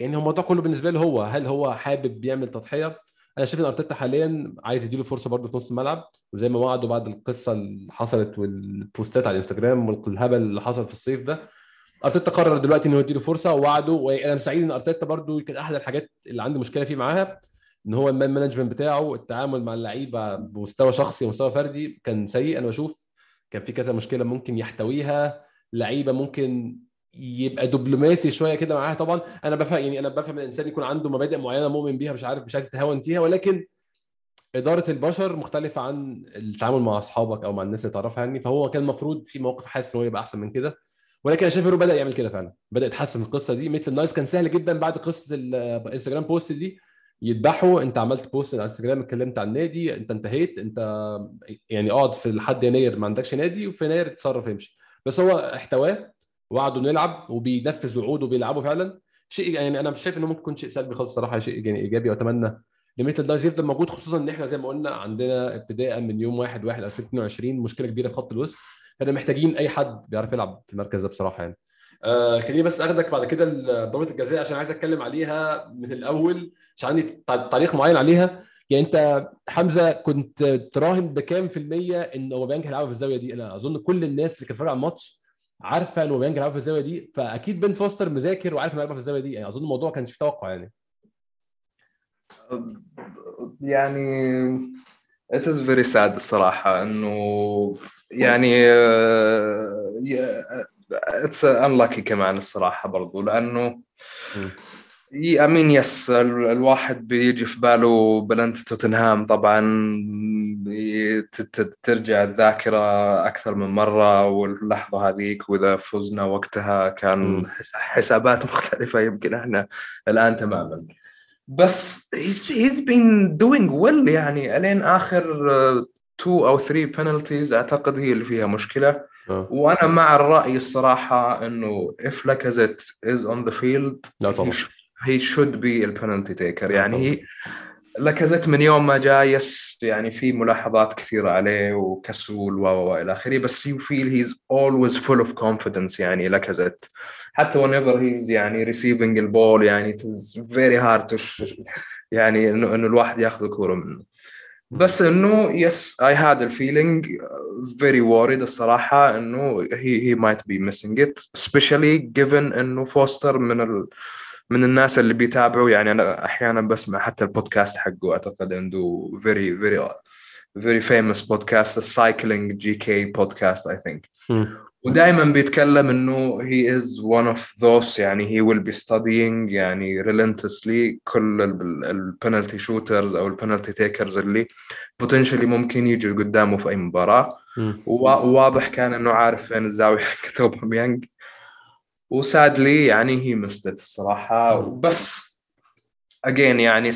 يعني هو الموضوع كله بالنسبة له هو هل هو حابب يعمل تضحية؟ أنا شايف إن أرتيتا حاليا عايز يديله فرصة برضه في نص الملعب. وزي ما وعدوا بعد القصة اللي حصلت والبوستات على الإنستجرام والهبل اللي حصل في الصيف ده أرتيتا قرر دلوقتي إنه يديله فرصة ووعده وأنا سعيد إن أرتيتا برضه كان أحد الحاجات اللي عندي مشكلة فيه معاها إن هو ال man management بتاعه التعامل مع اللعيبة بمستوى شخصي ومستوى فردي كان سيء أنا بشوف كان في كذا مشكلة ممكن يحتويها لعيبة ممكن يبقى دبلوماسي شوية كده معاها. طبعا أنا بفهم يعني أنا بفهم إن الإنسان يكون عنده مبادئ معينة مؤمن بيها مش عارف مش عايز يتهاون فيها ولكن إدارة البشر مختلفة عن التعامل مع أصحابك أو مع الناس اللي تعرفها يعني. فهو كان المفروض في موقف حاسس إن هو يبقى أحسن من كده. ولكن أنا شايف إنه بدأ يعمل كده فعلا. بدأ يتحسن القصة دي. ميتلاند نايلز كان سهل جدا بعد قصة ال Instagram post دي. يذبحوا أنت عملت post على انستجرام اتكلمت عن النادي. أنت انتهيت. أنت يعني اقعد في لحد يناير ما عندكش نادي وفي يناير تصرف امشي بس هو احتواه وعده نلعب وبينفذ وعوده وبيلعبوا فعلا. شيء يعني أنا مش شايف إنه ممكن يكون شيء سلبي خالص الصراحه شيء يعني إيجابي وأتمنى ميتلاند نايلز يفضل موجود خصوصا إن إحنا زي ما قلنا عندنا ابتداء من يوم 1 1 2022 مشكلة كبيرة في خط الوسط. فاحنا محتاجين أي حد بيعرف يلعب في المركز ده بصراحة يعني. آه خليني بس اخدك بعد كده ضربه الجزاء عشان عايز أتكلم عليها من الأول عشان عندي تعليق معين عليها. يعني أنت حمزة كنت تراهن بكام في المية إن أوباميانج هيلعبها في الزاوية دي؟ أنا أظن كل الناس اللي كانت بتتفرج على الماتش عارفة إن أوباميانج هيلعبها في الزاوية دي فأكيد بن فوستر مذاكر وعارف انه هيلعبها في الزاوية دي. يعني أظن الموضوع كانش في توقع يعني. يعني is very sad الصراحة إنه يعني uh, it's unlucky كمان الصراحة برضو لأنه mean يس الواحد بيجي في باله بلنت توتنهام طبعا ترجع الذاكرة أكثر من مرة واللحظة هذيك وإذا فزنا وقتها كان حسابات مختلفة يمكن إحنا الآن تماما. بس he's, he's been doing well يعني إلين آخر 2 أو 3 penalties أعتقد هي اللي فيها مشكلة. أه. وأنا مع الرأي الصراحة إنه if لاكازيت is on the field لا طبعا. he should be ال penalty taker يعني هي لاكازيت من يوم ما جاء yes يعني في ملاحظات كثيرة عليه وكسول و والى آخره بس you feel he's always full of confidence يعني لاكازيت حتى whenever he's يعني receiving ال ball يعني very hard to يعني إنه الواحد ياخذ الكورة منه. بس إنه yes had a feeling very worried الصراحة إنه he he might be missing it especially given إنه فوستر من ال من الناس اللي بيتابعوا. يعني أنا أحيانا بسمع حتى البودكاست حقه أعتقد عنده very very very famous podcast ال Cycling GK podcast I think. ودائما بيتكلم إنه he is one of those يعني he will be studying يعني relentlessly كل ال penalty shooters أو ال penalty takers اللي potentially ممكن يجوا قدامه في أي مباراة. وواضح كان إنه عارف فين الزاوية حقت اوباميانج وسادلي يعني he missed it الصراحة. بس again يعني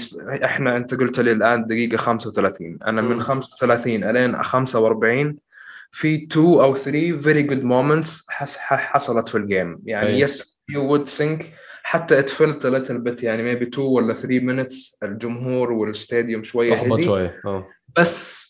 إحنا أنت قلت لي الآن دقيقة 35 أنا من 35 إلين 45 في 2 أو 3 very good moments حصلت في ال game يعني yes you would think حتى it felt little bit يعني maybe 2 ولا 3 minutes الجمهور وال stadium شوية هدي شوية. بس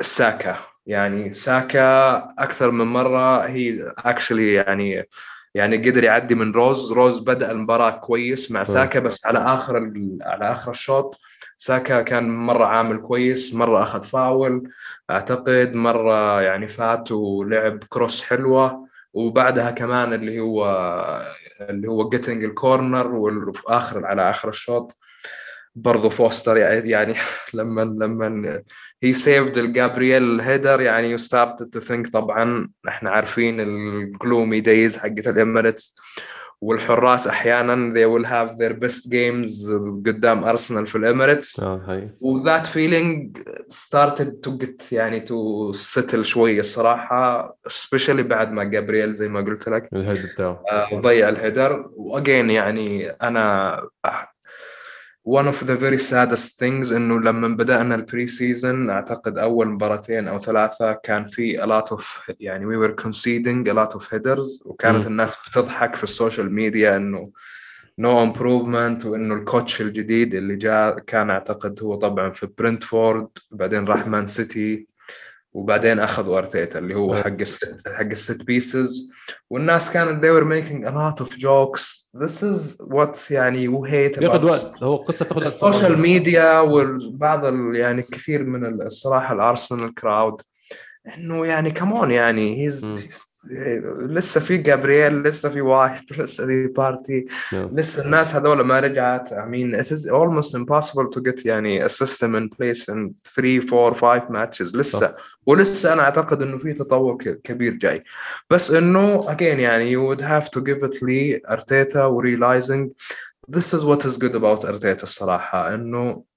ساكا. يعني ساكا أكثر من مرة. he actually يعني يعني قدر يعدي من روز روز بدأ المباراة كويس مع ساكا بس على آخر على آخر الشوط ساكا كان مرة عامل كويس مرة أخذ فاول. أعتقد مرة يعني فات ولعب cross حلوة. وبعدها كمان اللي هو اللي هو getting ال corner واخر على آخر الشوط برضو فوستر يعني لما لما he saved ال جابرييل header يعني you started to think طبعا إحنا عارفين ال gloomy days حقت الاميريتس والحراس أحيانا they will have their best games قدام ارسنال في الاميريتس و that feeling started to get يعني to settle شوي الصراحة especially بعد ما جابرييل زي ما قلت لك ال head بتاعه. آه، ضيع ال header. و again يعني أنا one of the very saddest things إنه لما بدأنا ال pre season أعتقد أول مباراتين أو ثلاثة كان في a lot of يعني we were conceding a lot of headers وكانت م. الناس بتضحك في السوشيال ميديا إنه no improvement وإنه ال coach الجديد اللي جاء كان أعتقد هو طبعا في برنتفورد بعدين راح مان سيتي وبعدين اخذوا أرتيتا اللي هو حق الست حق ال set pieces والناس كانت they were making a lot of jokes. This is what يعني we hate about وقت. هو بتاخد وقت. السوشيال ميديا وبعض يعني كثير من الصراحة الارسنال crowd إنه يعني come on يعني he's. لسه في جابرييل لسه في وايت لسه في بارتي نعم. لسه الناس هذول ما رجعت I mean it is almost impossible to get يعني a system in place in 3 4 5 matches لسه صح. ولسه أنا أعتقد إنه في تطور كبير جاي بس إنه again يعني you would have to give it ل ارتيتا و realizing this is what is good about ارتيتا الصراحة إنه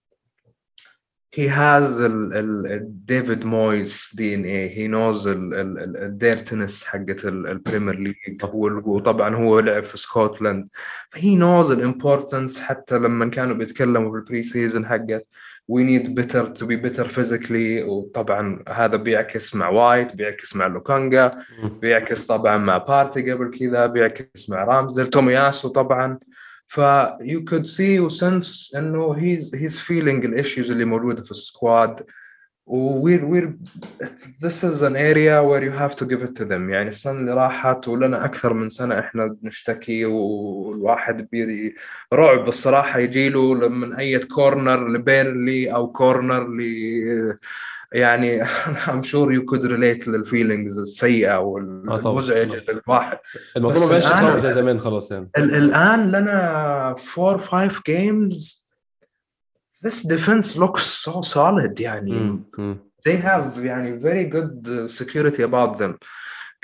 he has ال ال ديفيد مويس DNA he knows ال ال ال dirtiness حقت ال- البريمير ليج وطبعا هو لعب في سكوتلاند ف he knows ال importance حتى لما كانوا بيتكلموا في ال pre season حقت. We need better to be better physically. وطبعا هذا بيعكس مع وايت بيعكس مع لوكانجا. بيعكس طبعا مع بارتي قبل كذا بيعكس مع رامزديل تومياسو طبعا ف you could see و sense انه he's he's feeling ال issues اللي موجودة في ال squad. where where this is an area where you have to give it to them. يعني السنة اللي راحت ولنا أكثر من سنة إحنا بنشتكي والواحد بي رعب الصراحة يجي له من أي corner لبيرنلي أو corner ل يعني I'm sure you could relate للفيلينجز السيئه والمزعجه للواحد الموضوع بس ما بقاش الآن- يخوف زي زمان خلاص يعني ال- الان لنا 4 5 games this defense looks so solid يعني مم. مم. they have يعني very good uh, security about them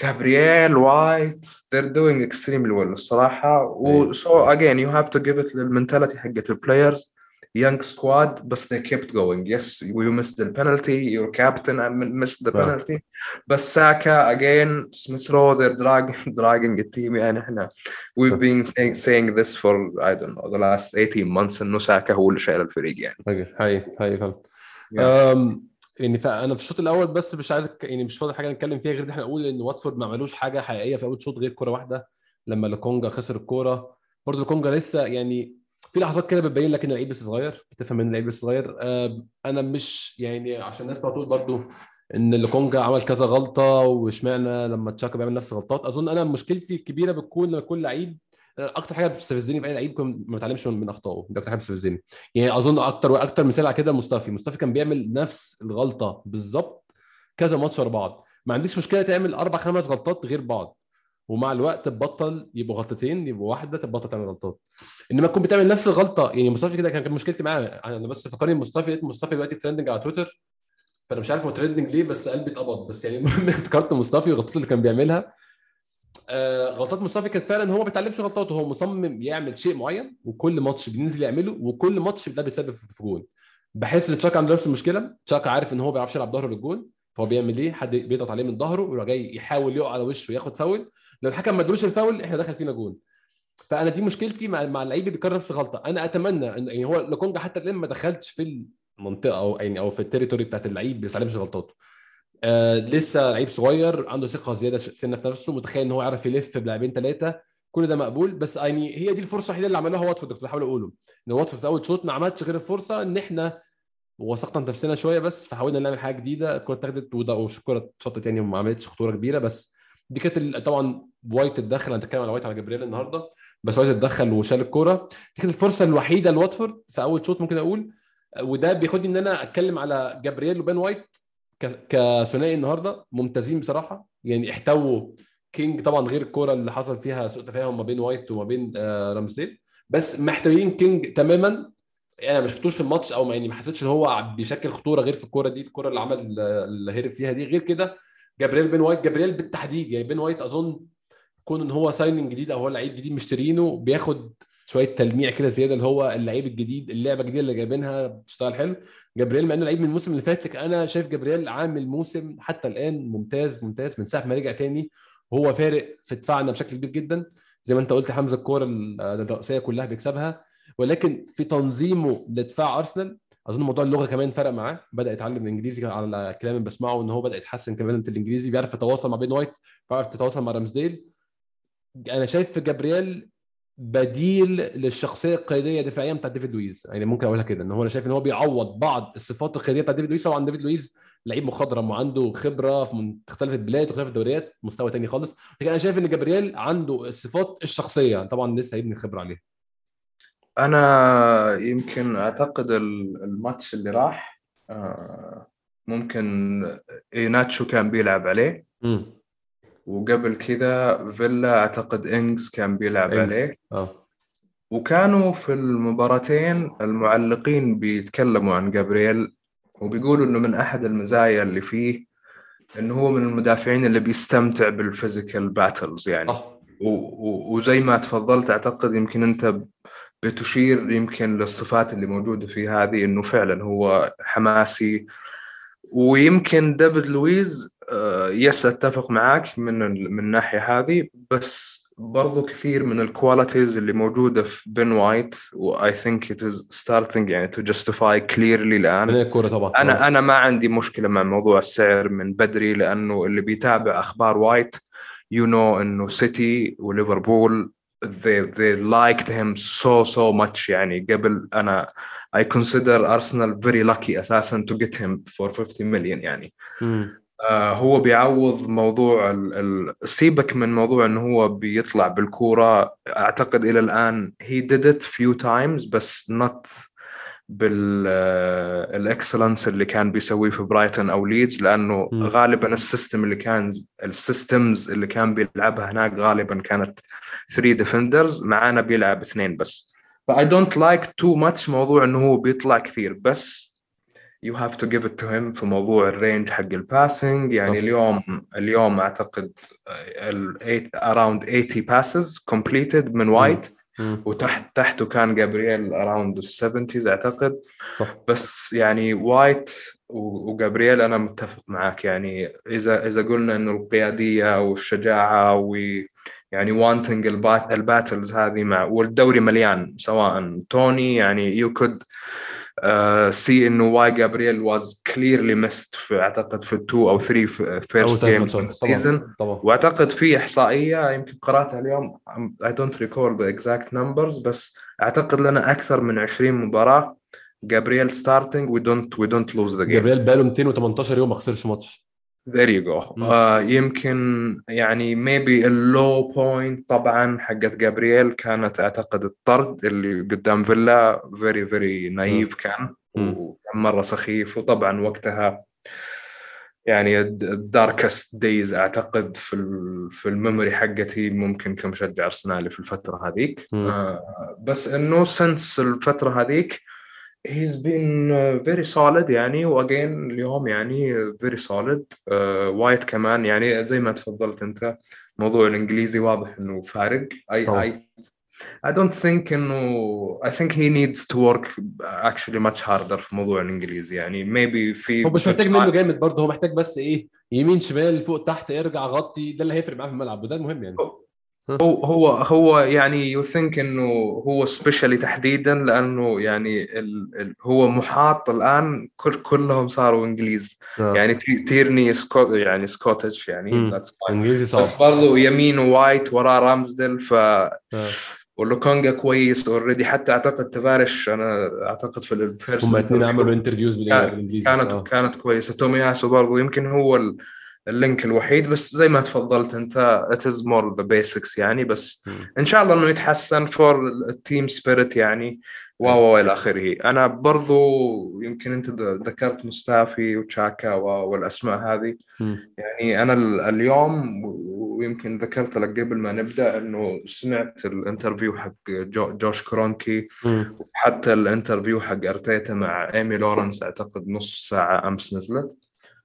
Gabriel White they're doing extremely well الصراحة و أيوة. so again you have to give it للمنتاليتي حقت البلايرز Young squad بس they kept going. Yes you missed the penalty. Your captain missed the penalty. بس ساكا again سميث رو they're dragging dragging التيم يعني إحنا we've been saying, saying this for I don't know the last 18 months إنه ساكا هو اللي شايل الفريق يعني. حقيقي حقيقي فعلا. يعني فانا في الشوط الأول بس مش عايز يعني مش فاضي حاجة نتكلم فيها غير إن إحنا نقول إن واتفورد ما عملوش حاجة حقيقية في أول شوط غير كوره واحدة. لما لوكونجا خسر الكورة. برضه لوكونجا لسه يعني في لحظات كده بتبين لك إن اللعيب لسه صغير بتفهم إن اللعيب لسه صغير. أم، أنا مش يعني عشان الناس بتقول برضه إن لوكونجا عمل كذا غلطة وإشمعنى لما تشاكا بيعمل نفس الغلطات. أظن أنا مشكلتي الكبيرة بتكون لما كل لعيب أنا أكتر حاجة بتستفزني في أي لعيب يكون ما بيتعلمش من من أخطائه. ده أكتر حاجة بتستفزني. يعني أظن أكتر وأكتر مثال على كده مصطفي مصطفي كان بيعمل نفس الغلطة بالظبط كذا ماتش ورا بعض. ما عنديش مشكلة تعمل أربع خمس غلطات غير بعض. ومع الوقت تبطل يبقوا غلطتين يبقوا واحدة تبطل تعمل غلطات. إنما تكون بتعمل نفس الغلطة يعني مصطفي كده كان مشكلتي معاه. أنا بس فكرني مصطفي لقيت مصطفي دلوقتي trending على تويتر. فأنا مش عارف هو trending ليه بس قلبي اتقبض. بس يعني المهم افتكرت مصطفي والغلطات اللي كان بيعملها. آه غلطات مصطفي كانت فعلا هو ما بيتعلمش غلطاته هو مصمم يعمل شيء معين وكل ماتش بينزل يعمله وكل ماتش ده بيتسبب في جون بحس إن تشاكا عنده نفس المشكلة. تشاكا عارف إن هو ما بيعرفش يلعب ظهره للجون فهو بيعمل إيه؟ حد بيضغط عليه من ظهره ويروح جاي يحاول يقع على وشه وياخد فاول. لو الحكم ما ادلوش الفاول إحنا دخل فينا جون. فأنا دي مشكلتي مع مع اللعيب اللي بيكرر نفس الغلطه أنا أتمنى ان يعني هو لوكونجا حتى الآن ما دخلش في المنطقة أو يعني أو في ال territory بتاعت اللعيب ما بيتعلمش غلطاته. آه لسه لعيب صغير عنده ثقة زيادة سنة في نفسه متخيل إن هو يعرف يلف بلاعبين ثلاثة كل ده مقبول بس يعني هي دي الفرصة الوحيدة اللي عملوها واتفورد كنت بحاول أقوله. إن واتفورد في أول شوط ما عملش غير الفرصة إن إحنا وثقنا نفسنا شوية بس فحاولنا نعمل حاجة جديدة. الكرة اتاخدت والكره اتشطت يعني وما عملتش خطورة كبيرة بس دي كانت طبعا وايت اتدخل هنتكلم على وايت على جبريل النهارده بس وايت اتدخل وشال الكورة. دي كانت الفرصة الوحيدة لواتفورد في أول شوط ممكن أقول. وده بياخدني إن أنا أتكلم على جابرييل وبين وايت كثنائي النهارده. ممتازين بصراحة. يعني احتووا كينج طبعا غير الكورة اللي حصل فيها سوء تفاهم ما بين وايت وما بين آه، رامسديل بس محتويين كينج تماما. أنا ما شفتوش في الماتش أو يعني ما حسيتش إن هو بيشكل خطورة غير في الكورة دي الكورة اللي عمل اللي هرب فيها دي. غير كده جابرييل بين وايت. جابرييل بالتحديد يعني بين وايت أظن كون إن هو signing جديد أو هو لعيب جديد مشترينه بياخد شوية تلميع كده زيادة اللي هو اللعيب الجديد اللعبة الجديدة اللي جايبينها بتشتغل حلو. جابرييل مع إنه لعيب من الموسم اللي فات لكن أنا شايف جابرييل عامل موسم حتى الآن ممتاز ممتاز من ساعة ما رجع تاني وهو فارق في دفاعنا بشكل كبير جدا. زي ما أنت قلت حمزة الكورة الرئيسية كلها بيكسبها. ولكن في تنظيمه لدفاع أرسنال أظن موضوع اللغة كمان فرق معاه. بدأ يتعلم الإنجليزي على الكلام اللي بسمعه إن هو بدأ يتحسن كمان في الإنجليزي بيعرف يتواصل مع بين وايت بيعرف يتواصل مع رامسديل أنا شايف في جابرييل بديل للشخصية القيادية دفاعيا بتاعت ديفيد لويز. يعني ممكن أقولها كده إن هو أنا شايف إن هو بيعوض بعض الصفات القيادية بتاعت ديفيد لويز. طبعا ديفيد لويز لعيب مخضرم وعنده خبرة في مختلف البلاد ومختلف الدوريات مستوى تاني خالص. لكن أنا شايف إن جابرييل عنده الصفات الشخصية. طبعا لسه هيبني خبرة عليها أنا يمكن أعتقد ال- الماتش اللي راح آه، ممكن إيناتشو كان بيلعب عليه. امم وقبل كذا فيلا أعتقد إنجز كان بيلعب عليه. آه. وكانوا في المباراتين المعلقين بيتكلموا عن جابرييل وبيقولوا إنه من أحد المزايا اللي فيه انه هو من المدافعين اللي بيستمتع بال physical battles يعني. و- وزي ما تفضلت أعتقد يمكن أنت بتشير يمكن للصفات اللي موجودة في هذه إنه فعلا هو حماسي. ويمكن ديفيد لويز آه، yes أتفق معك من من الناحية هذه بس برضو كثير من ال qualities اللي موجودة في بن وايت و I think it is starting يعني to justify clearly من الان الكورة طبعا. أنا أنا ما عندي مشكلة مع موضوع السعر من بدري لأنه اللي بيتابع أخبار وايت you know إنه سيتي وليفربول they they liked him so so much يعني. قبل أنا I consider Arsenal very lucky أساسا to get him for 50 million يعني. مم. آه هو بيعوض موضوع ال... ال... سيبك من موضوع إنه هو بيطلع بالكورة أعتقد إلى الآن he did it few times بس not بال excellence اللي كان بيسويه في برايتون أو ليدز لأنه مم. غالبا ال system اللي كان ال systems اللي كان بيلعبها هناك غالبا كانت 3 defenders معانا بيلعب اثنين بس ف I don't like too much موضوع إنه هو بيطلع كثير بس you have to give it to him في موضوع ال range حق ال passing يعني صح. اليوم اليوم أعتقد around 80 passes completed من وايت. وتحت تحته كان جابرييل around ال 70 أعتقد. صح. بس يعني وايت و- وجابرييل أنا متفق معك يعني إذا إذا قلنا إنه القيادية والشجاعة ويعني wanting ال bat- ال battles هذه مع والدوري مليان سواء توني يعني you could see إنه why جابرييل was clearly missed في أعتقد في ال two or three first ماتشات. سيزون وأعتقد في إحصائية يمكن قرأتها اليوم I don't recall the exact numbers بس أعتقد لنا أكثر من 20 مباراة. جابرييل starting we don't we don't lose the game. جابرييل بقاله 218 يوم ما خسرش ماتش. There you go مم. آه يمكن يعني maybe ال low point طبعا حقت جابرييل كانت أعتقد الطرد اللي قدام فيلا very very naive كان مم. وكان مرة سخيف وطبعا وقتها يعني ال darkest days أعتقد في في ال memory حقتي ممكن كمشجع أرسنالي في الفترة هذيك. آه بس إنه since الفترة هذيك he's been uh, very solid يعني و again اليوم يعني very solid. Uh, وايت كمان يعني زي ما تفضلت أنت موضوع الإنجليزي واضح إنه فارق. I, طبعا. I I don't think إنه I think he needs to work actually much harder في موضوع الإنجليزي يعني. Maybe في هو مش محتاج منه جامد برضه هو محتاج بس إيه يمين شمال فوق تحت ارجع غطي ده اللي هيفرق معاه في الملعب وده المهم يعني. هو هو هو يعني you think إنه هو specially تحديدا لأنه يعني ال ال هو محاط الآن كل كلهم صاروا إنجليز آه. يعني تي- تيرني Scot يعني Scottish يعني. إنجليزي صعب بس برضو يمين وايت وراه رامزدل ف آه. ولوكونجا كويس already حتى أعتقد تفاريس أنا أعتقد في ال first هم الاثنين عملوا interviews بالإنجليزي كانت آه. كانت كويسة تومياسو برضو يمكن هو ال ال link الوحيد بس زي ما تفضلت أنت it is more the basics يعني بس إن شاء الله إنه يتحسن for ال team spirit يعني. و إلى آخره. أنا برضو يمكن أنت ذكرت مستافي وتشاكا والأسماء هذه. يعني أنا اليوم ويمكن ذكرت لك قبل ما نبدأ إنه سمعت ال interview حق جو جوش كرونكي. وحتى ال interview حق أرتيتا مع إيمي لورنس أعتقد نص ساعة أمس نزلت.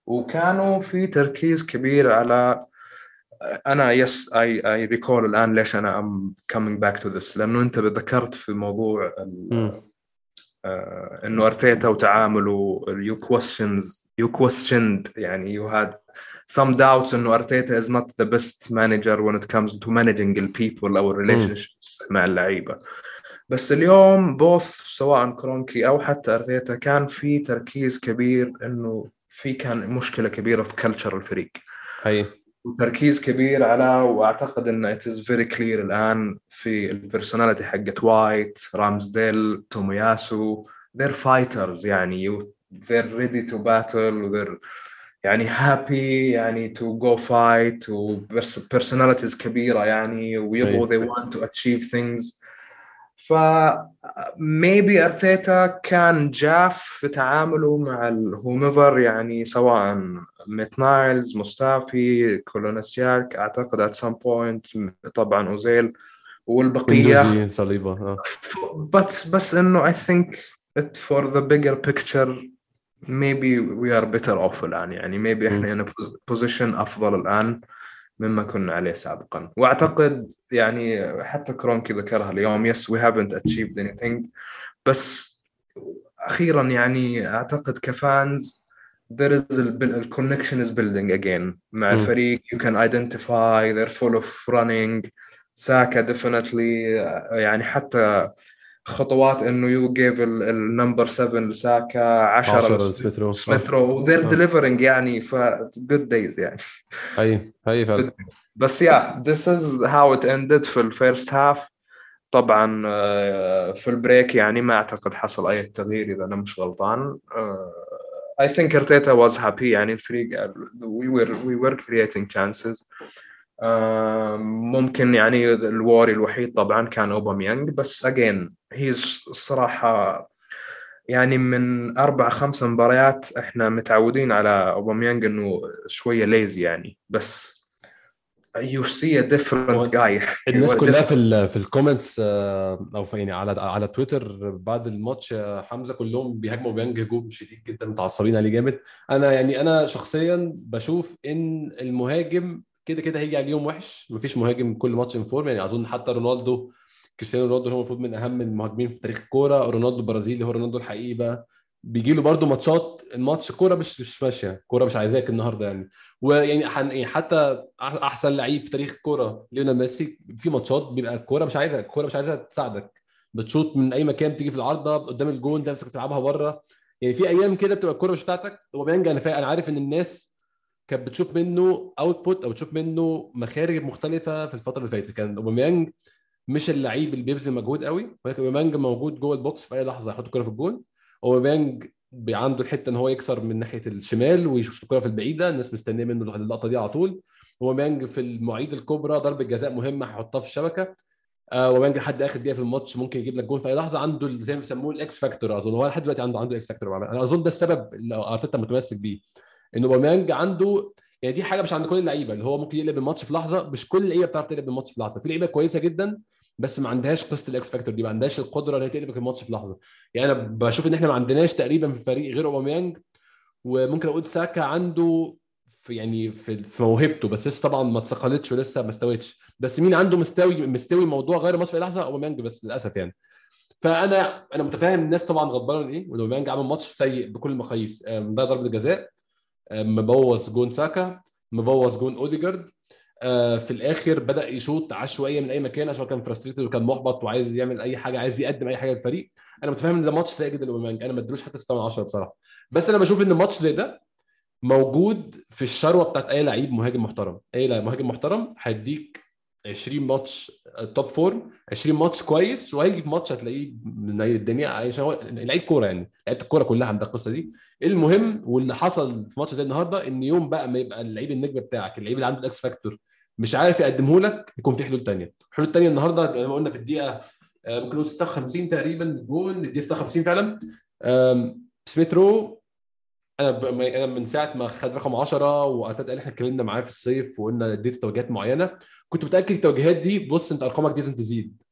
وكانوا في تركيز كبير على أنا yes I I recall الآن ليش أنا I'm coming back to this لأنه أنت ذكرت في موضوع آه إنه أرتيتا وتعامله you questions you questioned يعني you had some doubts إنه أرتيتا is not the best manager when it comes to managing the people أو relationships مع اللعيبة. بس اليوم both سواء كرونكي أو حتى أرتيتا كان في تركيز كبير إنه في كان مشكلة كبيرة في culture الفريق. أي. وتركيز كبير على وأعتقد إنه it is very clear الآن في ال personality حقت وايت رامزديل تومياسو they're fighters يعني they're ready to battle they're يعني happy يعني to go fight و personalities كبيرة يعني ويبغوا they want to achieve things. ف maybe أرتيتا كان جاف في تعامله مع ال whomever يعني سواء ميتلاند نايلز مستافي كولاسيناك أعتقد at some point طبعا أوزيل والبقية. صليبة بس بس إنه I think it for the bigger picture maybe we are better off الآن يعني maybe إحنا a position أفضل الآن. مما كنا عليه سابقا. وأعتقد يعني حتى كرونكي ذكرها اليوم yes we haven't achieved anything. بس أخيرا يعني أعتقد ك fans there is a connection is building again مع الفريق. You can identify they're full of running. ساكا definitely يعني حتى خطوات إنه you give ال number 7 لساكا 10 سميث رو و they're delivering يعني ف good days يعني. اي اي فعلا. بس yeah this is how it ended في ال first half طبعا في ال break يعني ما أعتقد حصل أي تغيير إذا أنا مش غلطان. I think Arteta was happy يعني الفريق we were we were creating chances. ممكن يعني ال worry الوحيد طبعا كان أوباميانج بس again he's الصراحه يعني من أربع خمس مباريات إحنا متعودين على أوباميانج إنه شوية lazy يعني بس you see a different guy الناس كلها في ال في ال comments أو في يعني على على تويتر بعد الماتش حمزة كلهم بيهاجموا أوباميانج هجوم شديد جدا متعصبين عليه جامد. أنا يعني أنا شخصيا بشوف إن المهاجم كده كده هيجي عليه يوم وحش. مفيش مهاجم كل ماتش in form يعني أظن حتى رونالدو كريستيانو رونالدو هو المفروض من أهم المهاجمين في تاريخ الكورة. رونالدو البرازيلي هو رونالدو الحقيقي بقى. بيجي له برده ماتشات الماتش كورة مش مش ماشية. كورة مش عايزاك النهارده يعني. ويعني حتى أحسن لعيب في تاريخ الكورة ليونيل ميسي في ماتشات بيبقى الكورة مش عايزة الكورة مش عايزة تساعدك. بتشوط من أي مكان تيجي في العارضة قدام الجون تمسك تلعبها بره. يعني في أيام كده بتبقى الكورة مش بتاعتك. اوباميانج أنا عارف إن الناس كانت بتشوف منه output أو بتشوف منه مخارج مختلفة في الفترة اللي فاتت. كان اوباميانج مش اللعيب اللي بيبذل مجهود قوي ولكن اوباميانج موجود جوه ال box في أي لحظة يحط الكرة في الجون. اوباميانج عنده الحتة إن هو يكسر من ناحية الشمال ويشوط الكرة في البعيدة الناس مستنية منه اللقطة دي على طول. اوباميانج في المواعيد الكبرى ضربة جزاء مهمة هيحطها في الشبكة. اوباميانج لحد آخر دقيقة في الماتش ممكن يجيب لك جون في أي لحظة. عنده زي ما بيسموه ال X factor أظن هو لحد دلوقتي عنده عنده X factor أنا أظن ده السبب اللي أرتيتا متمسك بيه. ان اوباميانج عنده يعني دي حاجة مش عند كل اللعيبه اللي هو ممكن يقلب الماتش في لحظه مش كل اللعيبه بتعرف تقلب الماتش في لحظه. في لعيبه كويسه جدا بس ما عندهاش قصه ال X factor دي ما عندهاش القدره ان هي تقلب الماتش في لحظه. يعني أنا بشوف ان إحنا ما عندناش تقريبا في الفريق غير اوباميانج وممكن أقول ساكا عنده في يعني في, موهبته بس لسه طبعا ما اتثقلتش ولسه ما استوتش. بس مين عنده مستوي مستوي موضوع يغير الماتش في لحظه؟ اوباميانج بس للاسف يعني. فانا أنا متفاهم الناس طبعا غضبانة من إيه واوباميانج عمل ماتش سيء بكل المقاييس. ده ضربة جزاء. مبوظ جون ساكا مبوظ جون أوديجارد. آه في الآخر بدأ يشوط عشوائية من أي مكان عشان كان frustrated وكان محبط وعايز يعمل أي حاجة عايز يقدم أي حاجة للفريق. أنا متفاهم إن ده ماتش سيء جدا لأوباميانج. أنا ما ادلوش حتى 6 من 10 بصراحة. بس أنا بشوف إن ماتش زي ده موجود في الشروة بتاعت أي لعيب مهاجم محترم. أي مهاجم محترم هيديك 20 ماتش top form 20 ماتش كويس وهيجي في ماتش هتلاقيه من الدنيا. عشان هو لعيب كورة يعني لعيبة الكورة كلها عندها القصة دي. المهم واللي حصل في ماتش زي النهارده إن يوم بقى ما يبقى اللعيب النجم بتاعك اللعيب اللي عنده ال X factor مش عارف يقدمه لك يكون في حلول ثانية الحلول الثانية النهارده زي ما قلنا في الدقيقة آه، ممكن نقول 56 تقريبا جون الدقيقة 56 فعلا. آم، سميث رو أنا أنا من ساعة ما خد رقم 10 وأرتيتا قال إحنا اتكلمنا معاه في الصيف وقلنا اديت توجيهات معينة. كنت متأكد التوجيهات دي بص أنت أرقامك دي لازم تزيد.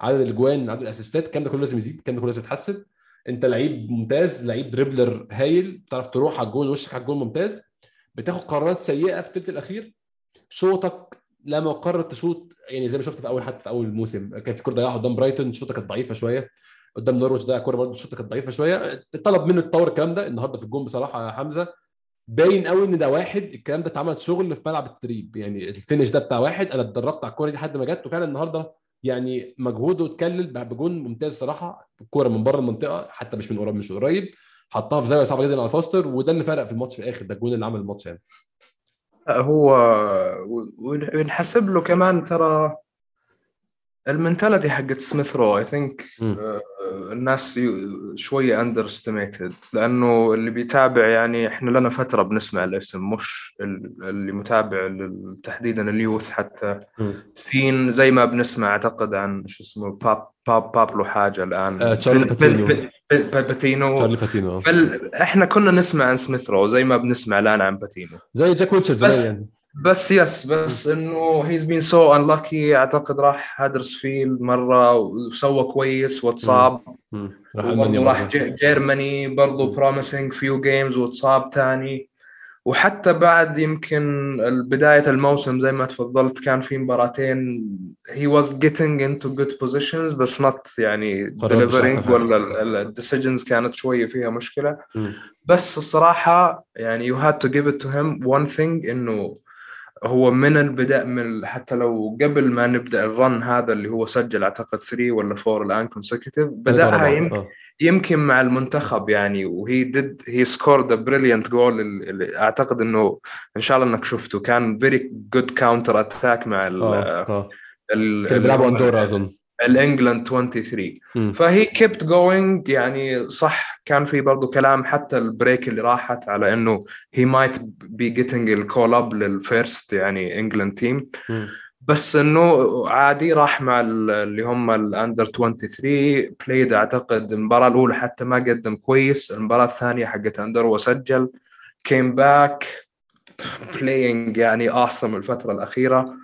عدد الأجوان عدد ال assists ات الكلام ده كله لازم يزيد الكلام ده كله لازم يتحسن. أنت لعيب ممتاز لعيب dribbler هايل بتعرف تروح على الجول وشك على الجول ممتاز. بتاخد قرارات سيئة في الثلث الأخير. شوطك لما قررت تشوط يعني زي ما شفت في أول حتى في أول موسم كان في كوره ضيعها قدام برايتون شوطه كانت ضعيفة شوية. قدام نورويتش ضيع كوره برضه الشوطه كانت ضعيفة شوية. طلب منه يتطور الكلام ده. النهارده في الجون بصراحة يا حمزة باين قوي إن ده واحد الكلام ده اتعمل شغل في ملعب التدريب. يعني ال finish ده بتاع واحد أنا اتدربت على الكورة دي لحد ما جت وفعلا النهارده يعني مجهوده اتكلل بجون ممتاز صراحة. الكورة من بره المنطقة حتى مش من قريب مش قريب. حطها في زاوية صعبة جدا على فاستر وده اللي فرق في الماتش في الآخر ده الجون اللي عمل الماتش يعني. هو وينحسب له كمان ترى ال mentality حقت سميث رو I think مم. الناس شوية underestimated لأنه اللي بيتابع يعني إحنا لنا فترة بنسمع الاسم مش ال- اللي متابع تحديدا ال youth حتى. سين زي ما بنسمع أعتقد عن شو اسمه باب باب بابلو حاجة الآن. آه، تشارلي باتينو. باتينو. تشارلي باتينو. إحنا كنا نسمع عن سميث رو زي ما بنسمع الآن عن باتينو. زي جاك ويتشر زمان يعني. بس yes بس إنه he's been so unlucky أعتقد راح هدرسفيلد مرة وسوى كويس واتصاب. راح جيرماني برضه promising few games واتصاب تاني. وحتى بعد يمكن بداية الموسم زي ما تفضلت كان في مباراتين he was getting into good positions بس not يعني حاجة. ولا ال decisions كانت شوية فيها مشكلة. مم. بس الصراحة يعني you had to give it to him one thing إنه هو من البداية من حتى لو قبل ما نبدأ ال run هذا اللي هو سجل أعتقد 3 ولا 4 الآن consecutive بدأها ثلاثة يمكن. آه. يمكن مع المنتخب يعني و he did he scored a brilliant goal أعتقد إنه إن شاء الله إنك شفته كان very good counter attack مع ال آه آه ال- كانوا بيلعبوا أندورا أظن ال England 23 مم. ف he kept going يعني صح كان في برضه كلام حتى ال break اللي راحت على إنه he might be getting ال call up لل first يعني England team. بس إنه عادي راح مع ال- اللي هم ال under 23 played أعتقد المباراة الأولى حتى ما قدم كويس المباراة الثانية حقت أندورا وسجل came back playing يعني awesome الفترة الأخيرة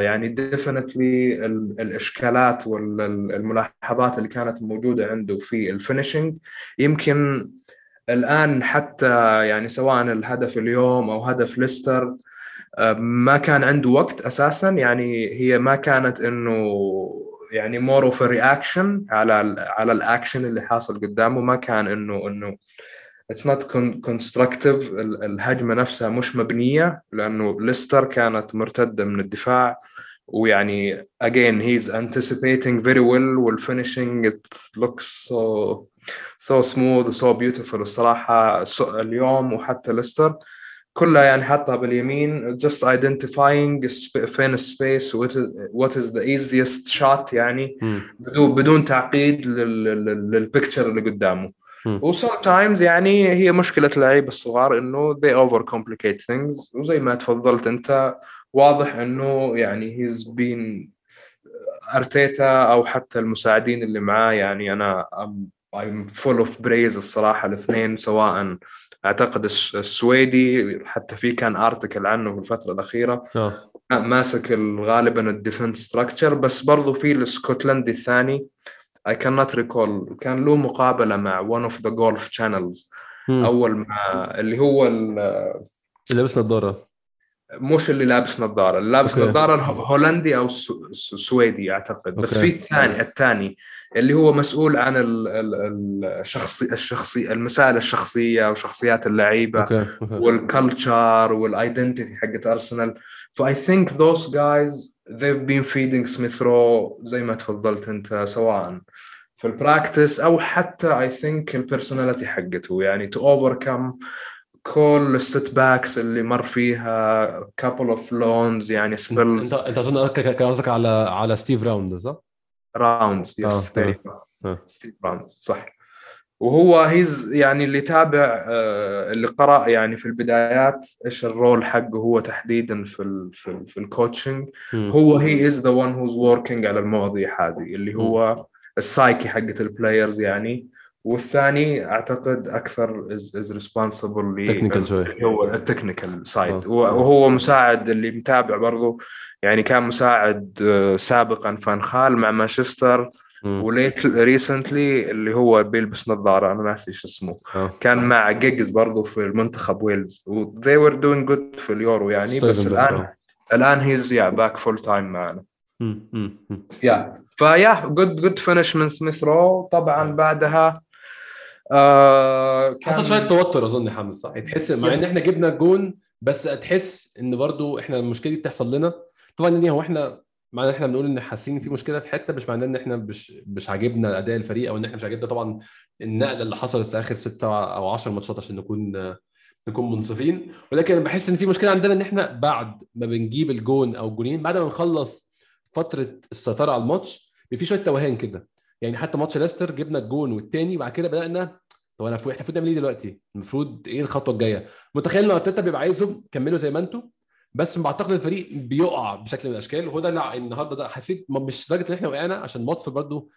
يعني definitely الإشكالات والملاحظات اللي كانت موجودة عنده في ال finishing يمكن الآن حتى يعني سواء الهدف اليوم أو هدف ليستر آه، ما كان عنده وقت أساسا. يعني هي ما كانت إنه يعني more of reaction على ال على الاكشن اللي حاصل قدامه. ما كان إنه إنه it's not constructive الهجمة نفسها مش مبنية لأنه ليستر كانت مرتدة من الدفاع ويعني again he's anticipating very well وال finishing it looks so so smooth so beautiful الصراحة. So- اليوم وحتى ليستر كلها يعني حطها باليمين just identifying فين ال space what is, the easiest shot يعني. بدون بدون تعقيد لل- لل- لل picture اللي قدامه. مم. و sometimes يعني هي مشكلة اللعيبة الصغار إنه they overcomplicate things. وزي ما تفضلت أنت واضح إنه يعني he's been أرتيتا أو حتى المساعدين اللي معاه يعني أنا I'm, I'm full of praise الصراحة الاثنين سواء أعتقد الس- السويدي حتى في كان article عنه في الفترة الأخيرة. آه. ماسك ال- غالبا ال defense structure بس برضو في الاسكتلندي الثاني. I cannot recall. كان له مقابلة مع one of the golf channels. مم. أول ما اللي هو ال- اللي لابس نظارة. مش اللي لابس نظارة. اللي لابس okay. نظارة الهو- هولندي أو السو- السو- السويدي أعتقد. بس okay. في الثاني الثاني اللي هو مسؤول عن ال- ال- الشخصي الشخصي المسائل الشخصية وشخصيات اللعيبة okay. okay. وال culture وال identity حقت ارسنال ف I think those guys they've been feeding سميث رو زي ما تفضلت أنت سواء في ال practice أو حتى I think ال personality حقته. يعني to overcome كل ال setbacks اللي مر فيها couple of loans يعني spells انت أظن كان قصدك على على ستيف راوند صح؟ راوندز yes. ستيف راوندز صح. وهو he's يعني اللي تابع آه، اللي قرأ يعني في البدايات إيش ال role حقه هو تحديدا في ال في ال في ال coaching. هو he is the one who's working على المواضيع هذه اللي هو السايكي حقت ال players يعني والثاني أعتقد أكثر is responsible Technical شوي. هو ال technical side آه. وهو مساعد اللي متابع برضو يعني كان مساعد آه، سابقا فانخال مع مانشستر. و late recently اللي هو بيلبس نظارة أنا ناسي إيش اسمه آه. كان مع جيجز برضو في المنتخب ويلز و they were doing good في اليورو يعني بس الان بيرك. الآن he's yeah back full time معنا. yeah yeah good good finish من سميث رو طبعا بعدها آه كان حصل شوية توتر أظن يا حمد صح تحس مع إن. إحنا جبنا جون بس تحس إن برضو إحنا المشكلة دي بتحصل لنا. طبعا يعني هو إحنا معنى إن إحنا بنقول إن حاسين في مشكلة في حتة مش معناه إن إحنا مش مش عاجبنا أداء الفريق أو إن إحنا مش عاجبنا طبعا النقلة اللي حصلت في آخر ستة أو 10 ماتشات عشان نكون نكون منصفين. ولكن أنا بحس إن في مشكلة عندنا إن إحنا بعد ما بنجيب الجون أو الجونين بعد ما نخلص فترة السيطرة على الماتش في شوية توهان كده. يعني حتى ماتش ليستر جبنا الجون والتاني بعد كده بدأنا طب أنا إحنا المفروض نعمل إيه دلوقتي؟ المفروض إيه الخطوة الجاية؟ متخيل إن أرتيتا بيبقى عايزهم كملوا زي ما أنتم بس بعتقد الفريق بيقع بشكل من الأشكال. وهو ده اللي النهارده ده حسيت مش لدرجة إن إحنا وقعنا عشان واتفورد برضو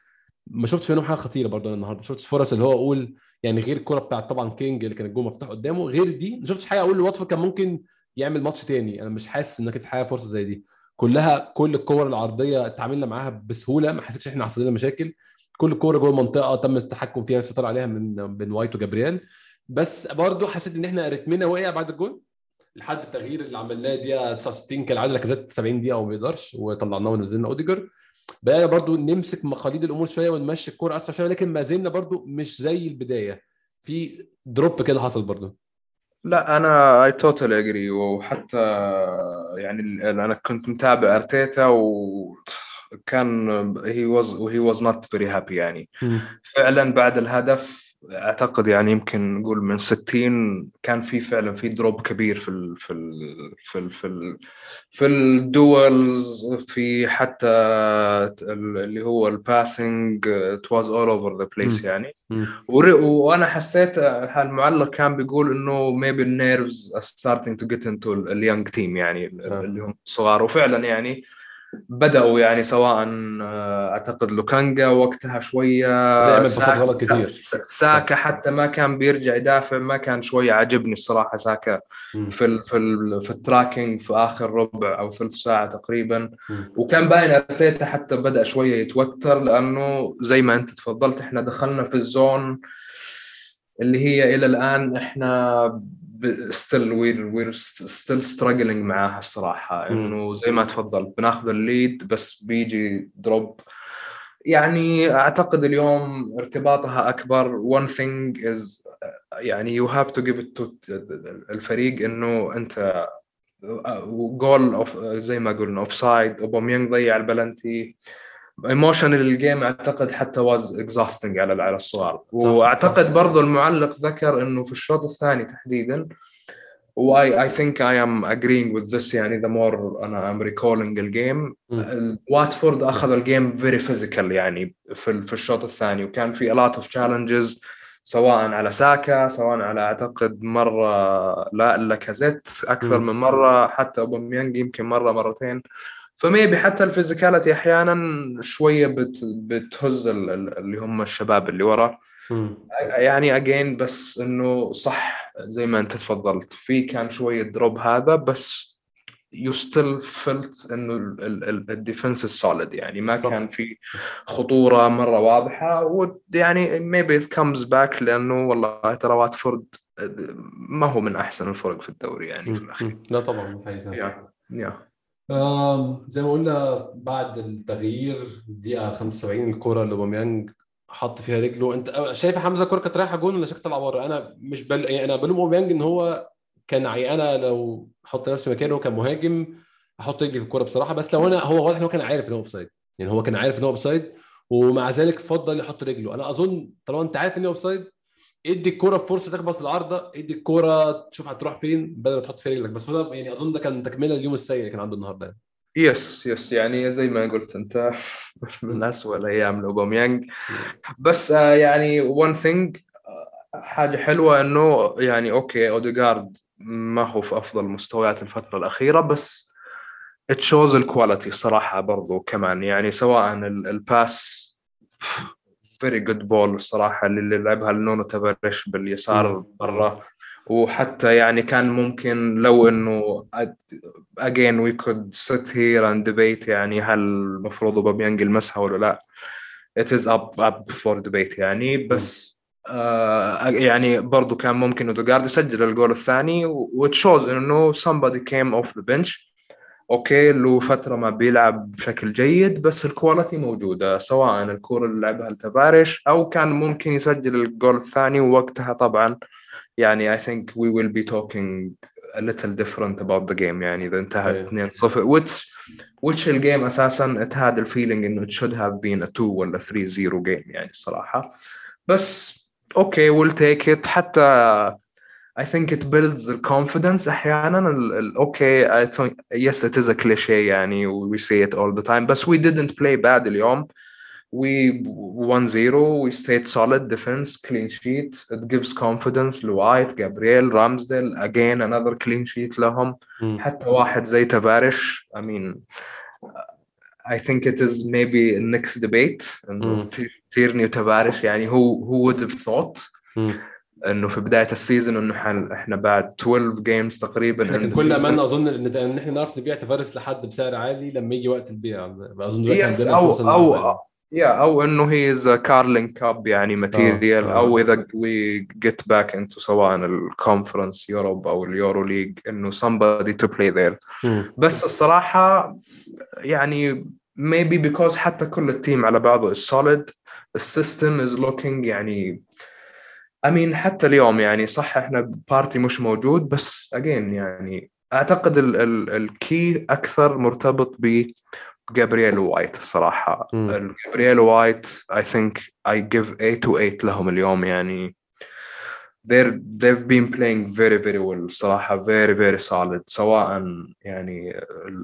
ما شفتش فيهم حاجة خطيرة أنا النهارده. ما شفتش فرص اللي هو أقول يعني غير الكرة بتاعت طبعا كينج اللي كان الجون مفتوح قدامه. غير دي ما شفتش حاجة أقول لواتفورد كان ممكن يعمل ماتش تاني. أنا مش حاسس إن كانت حاجة فرصة زي دي. كلها كل الكور العرضية اتعاملنا معاها بسهولة ما حسيتش إحنا حصل لنا مشاكل. كل الكوره جوه المنطقة تم التحكم فيها والسيطره عليها من بين وايت وجابرييل. بس برضو حسيت إن إحنا رتمنا وقع بعد الجول لحد التغيير اللي عملناه دقيقه 69 كالعاده لاكازيت 70 دقيقة وما بيقدرش وطلعناه ونزلنا أوديجارد. بقى برضو نمسك مقاليد الأمور شوية ونمشي الكوره أسرع شوية لكن ما زلنا برضو مش زي البداية. في drop كده حصل برضو. لا أنا I totally agree وحتى يعني أنا كنت متابع أرتيتا وكان he was he was not very happy يعني. فعلا بعد الهدف أعتقد يعني يمكن نقول من 60 كان في فعلا في drop كبير في ال في ال في ال في ال في ال duels في حتى ال- اللي هو ال passing it was all over the place. يعني وأنا حسيت المعلق كان بيقول إنه maybe ال nerves starting to get into ال young team يعني آه. اللي هم الصغار وفعلا يعني بدأوا يعني سواء آه، أعتقد لوكانجا وقتها شوية ساكا- غلط كتير. ساكا حتى ما كان بيرجع يدافع ما كان شوية عجبني الصراحة ساكا. في ال في ال في ال tracking في آخر ربع أو ثلث ساعة تقريبا مم. وكان باين ارتيتا حتى بدأ شوية يتوتر لأنه زي ما أنت تفضلت إحنا دخلنا في ال zone اللي هي إلى الآن إحنا still we're we're still struggling معاها الصراحة. إنه زي ما تفضلت بناخذ ال lead بس بيجي drop يعني أعتقد اليوم ارتباطها أكبر. One thing is يعني you have to give it to الفريق إنه أنت goal off زي ما قلنا offside اوباميانج ضيع ال penalty. emotionally ال game أعتقد حتى was exhausting على على الصغار وأعتقد برضو المعلق ذكر إنه في الشوط الثاني تحديدا و I I think I am agreeing with this يعني the more أنا ام recalling ال game. واتفورد أخذ ال game very physical يعني في في الشوط الثاني. وكان في lot of challenges سواء على ساكا سواء على أعتقد مرة لا لاكازيت أكثر. من مرة. حتى أوباميانج يمكن مرة مرتين. ف maybe حتى ال physicality أحيانا شوية بت بتهز ال- ال- اللي هم الشباب اللي ورا. يعني again بس إنه صح زي ما أنت تفضلت في كان شوية drop هذا بس you still felt إنه ال defence solid يعني ما صح. كان في خطورة مرة واضحة ويعني maybe it comes back لأنه والله ترى واتفورد ما هو من أحسن الفرق في الدوري يعني في الأخير. لا طبعا. يا يا آم، زي ما قلنا بعد التغيير دقيقة 75 الكرة اللي اوباميانج حط فيها رجله. أنت شايف حمزة الكرة كانت رايحة جون ولا شكت طالعة بره؟ أنا مش بل... يعني أنا بلوم أوباميانج إن هو كان. أنا لو أحط نفسي مكانه كمهاجم أحط رجلي في الكرة بصراحة. بس لو أنا هو واضح إن هو كان عارف إن هو offside. يعني هو كان عارف إن هو offside ومع ذلك فضل يحط رجله. أنا أظن طالما أنت عارف إن هو offside ادي الكوره فرصه تخبط في العارضه ادي الكوره تشوف هتروح فين بدل ما تحط في رجلك. بس هو يعني اظن ده كان تكمله اليوم السيء اللي كان عنده النهارده. يعني. yes yes يعني زي ما قلت انت من اسوء الأيام لاوباميانج بس آه، يعني one thing حاجة حلوة انه يعني okay اوديجارد ما هو في افضل مستويات الفترة الأخيرة بس shows ال quality الصراحه برضو كمان. يعني سواء ال pass very good ball الصراحة اللي لعبها لنونو تافاريش باليسار برا. وحتى يعني كان ممكن لو إنه again we could sit here and debate يعني هل المفروض اوباميانج يلمسها ولا لا. It is up up for debate يعني. بس آه يعني برضو كان ممكن اودوغارد يسجل الجول الثاني و shows إنه somebody came off the bench. okay له فترة ما بيلعب بشكل جيد بس ال quality موجودة سواء الكوره اللي لعبها لتفارش أو كان ممكن يسجل الجول الثاني ووقتها طبعا. يعني I think we will be talking a little different about the game. يعني إذا انتهى 2-0 which which الجيم أساسا it had the feeling إنه it should have been a 2 ولا 3-0 game يعني الصراحة. بس أوكي we'll take it. حتى I think it builds the confidence أحيانا اوكي I think yes it is a cliche يعني we say it all the time but we didn't play bad اليوم we 1-0 we stayed solid defense clean sheet it gives confidence لوايت جابرييل رامزديل again another clean sheet لهم مم. حتى واحد زي تفارش I mean I think it is maybe next debate انه مم. تي- تيرني وتفارش يعني who who would have thought مم. إنه في بداية ال season إنه حن- إحنا بعد 12 games تقريبا the كل. املنا اظن إن إن إحنا نعرف نبيع تفارس لحد بسعر عالي لما يجي وقت البيع أظن دلوقتي Yes, عندنا أو أو yeah أو إنه he is Carling Cup يعني material آه. أو إذا we get back into سواء ال Conference Europe أو ال Euro League إنه somebody play there مم. بس الصراحة يعني maybe because حتى كل ال team على بعضه is solid ال system is looking يعني I mean حتى اليوم يعني صح إحنا Partey مش موجود بس again يعني أعتقد ال ال ال key أكثر مرتبط ب Gabriel White الصراحة. جابرييل وايت I think I give 8 to 8 لهم اليوم يعني. They're they've been playing very very well الصراحة very very solid. سواء يعني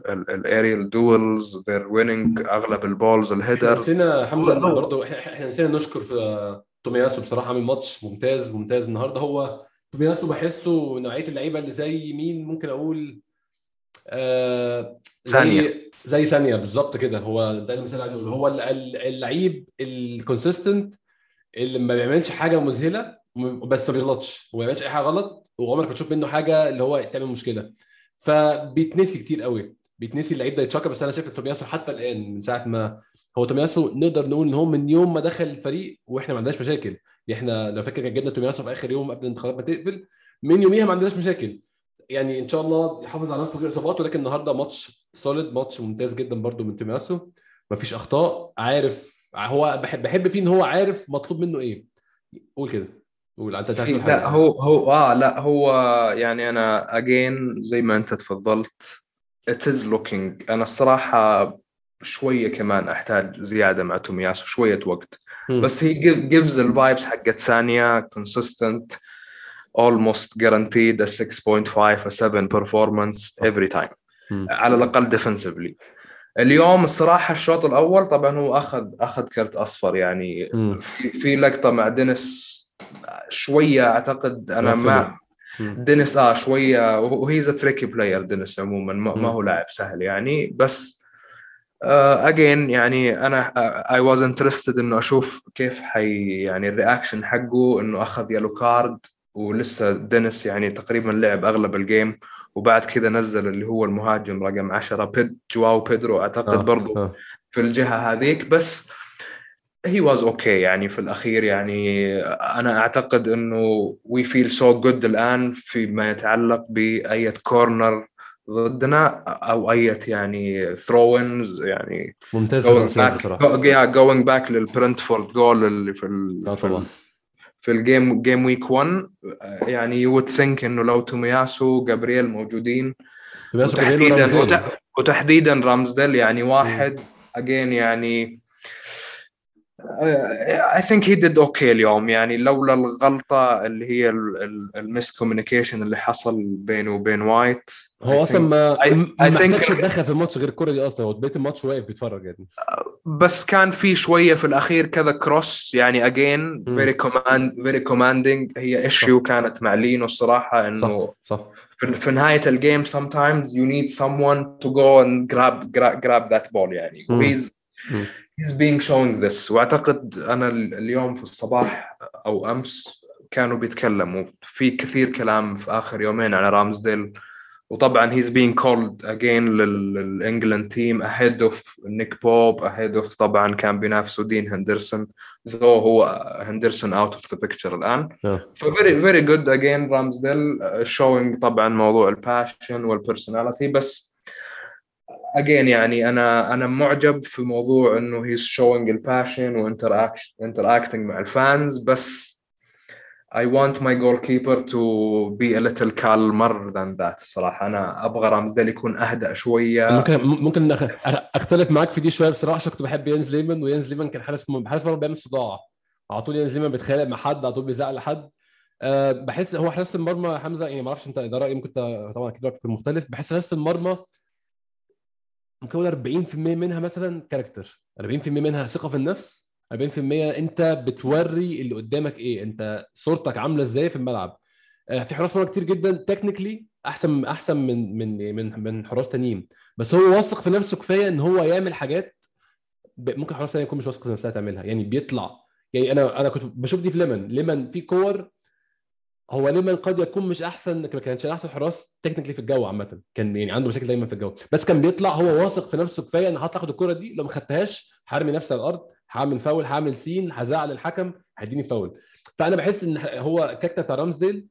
ال aerial duels they're winning أغلب ال balls ال headers نسينا هو- برضه إحنا نسينا نشكر في تومياسو بصراحة عامل ماتش ممتاز ممتاز النهارده. هو تومياسو بحسه نوعية اللعيبة اللي زي مين ممكن أقول آه زي ثانية. بالظبط كده. هو ده المثال اللي عايز أقوله. هو ال- ال- اللعيب ال consistent اللي ما بيعملش حاجة مذهلة بس ما بيغلطش. وما بيعملش أي حاجة غلط وعمرك ما تشوف منه حاجة اللي هو تعمل مشكلة. فبيتنسي كتير قوي. بيتنسي اللعيب ده يتشكر. بس أنا شايف تومياسو حتى الآن من ساعة ما هو تومياسو نقدر نقول إن هو من يوم ما دخل الفريق وإحنا ما عندناش مشاكل. إحنا لو فاكر كان جبنا تومياسو في آخر يوم قبل الانتقالات ما تقفل من يوميها ما عندناش مشاكل. يعني إن شاء الله يحافظ على نفسه غير اصابات ولكن النهارده ماتش solid ماتش ممتاز جدا برده من تومياسو. مفيش أخطاء. عارف هو بحب بحب فيه إن هو عارف مطلوب منه إيه. قول كده. قول أنت لا هو هو آه لا هو يعني أنا اجين زي ما أنت تفضلت it is looking. أنا الصراحة شوية كمان أحتاج زيادة مع تومياسو شوية وقت. بس هي gives الفايبس حقت ثانية consistent almost guaranteed a 6.5 a 7 performance every time. على الأقل defensively اليوم الصراحة الشوط الأول طبعا هو أخذ أخذ كرت أصفر يعني مم. في في لقطة مع دينيس شوية أعتقد أنا ما. دينيس آه شوية وهي tricky player دينيس عموما ما, ما. هو لاعب سهل يعني بس again يعني أنا I was interested إنه أشوف كيف حي يعني ال reaction حقه إنه أخذ yellow card ولسه دينيس يعني تقريبا لعب أغلب ال game وبعد كذا نزل اللي هو المهاجم رقم 10 بيد جواو بيدرو أعتقد آه. برضو آه. في الجهة هذيك بس he was okay يعني في الأخير يعني أنا أعتقد إنه we feel so good الآن فيما يتعلق بأي corner ضدنا أو أي يعني throw يعني ممتاز بصراحة. going back لل Brentford goal اللي في ال آه في, ال في ال game game week 1 يعني you would think إنه لو تومياسو جابرييل موجودين. وتحديدا وتحديدا رامزديل يعني واحد اجين يعني اي ثينك هي ديد أوكي اليوم. يعني لولا الغلطة اللي هي ال miscommunication اللي حصل بينه وبين وايت هو أصلا ما I- I think- يتدخل في الماتش غير الكوره دي أصلا. هو بقيه الماتش واقف بيتفرج يعني. بس كان في شوية في الأخير كذا cross يعني again. very command very commanding هي issue كانت مع لينو الصراحة إنه صح صح. في, نهاية ال game sometimes you need someone to go and grab grab, grab that ball يعني. He's being showing this. وأعتقد أنا ال- اليوم في الصباح أو أمس كانوا بيتكلموا. في كثير كلام في آخر يومين على رامزديل. وطبعا he's being called again لل- لل England team ahead of نيك بوب ahead of طبعا كان بينافسوا دين هندرسون though هو هندرسون out of the picture الآن. ف very very good again رامزديل showing طبعا موضوع ال passion وال personality بس again يعني أنا أنا معجب في موضوع إنه he's showing ال passion interacting مع ال fans بس I want my goalkeeper to be a little calmer than that الصراحة أنا أبغى رامزديل يكون أهدأ شوية. ممكن ممكن أخ- أختلف معاك في دي شوية بصراحة عشان كنت بحب يانز ليمان ويانز ليمان كان حارس حارس مرمى بيعمل صداع. على طول يانز ليمان بيتخانق مع حد على طول بيزعق لحد. أه بحس هو حراسه المرمى حمزة يعني ما أعرفش أنت ده رأيي ممكن طبعا أكيد رأيك يكون مختلف. بحس حراسه المرمى مكون 40% منها مثلا character 40% منها ثقة في النفس 40% أنت بتوري اللي قدامك إيه أنت صورتك عاملة إزاي في الملعب. آه، في حراس مرمى كتير جدا technically أحسن أحسن من من من من حراس تانيين. بس هو واثق في نفسه كفاية إن هو يعمل حاجات ممكن حراس تانية يكون مش واثق في نفسها تعملها. يعني بيطلع. يعني أنا أنا كنت بشوف دي في ليمن. ليمن في كور هو ليمن قد يكون مش أحسن؟ ما كانش احسن حراس technically في الجو عامة. كان يعني عنده مشاكل دايما في الجو. بس كان بيطلع هو واثق في نفسه كفاية إن هطلع آخد الكوره دي. لو ما خدتهاش هرمي نفسي على الأرض هعمل فاول هعمل سين هزعل الحكم هيديني فاول. فأنا بحس إن هو character بتاع رامزديل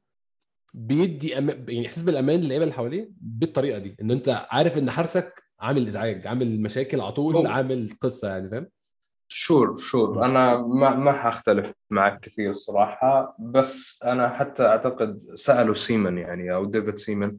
بيدي أم... يعني إحساس بالأمان للعيبة اللي حواليه بالطريقة دي. إن أنت عارف إن حارسك عامل إزعاج عامل مشاكل على طول عامل قصة يعني فاهم؟ sure sure. أنا ما ما حختلف معك كثير الصراحة بس أنا حتى أعتقد سألوا سيمن يعني أو ديفيد سيمن.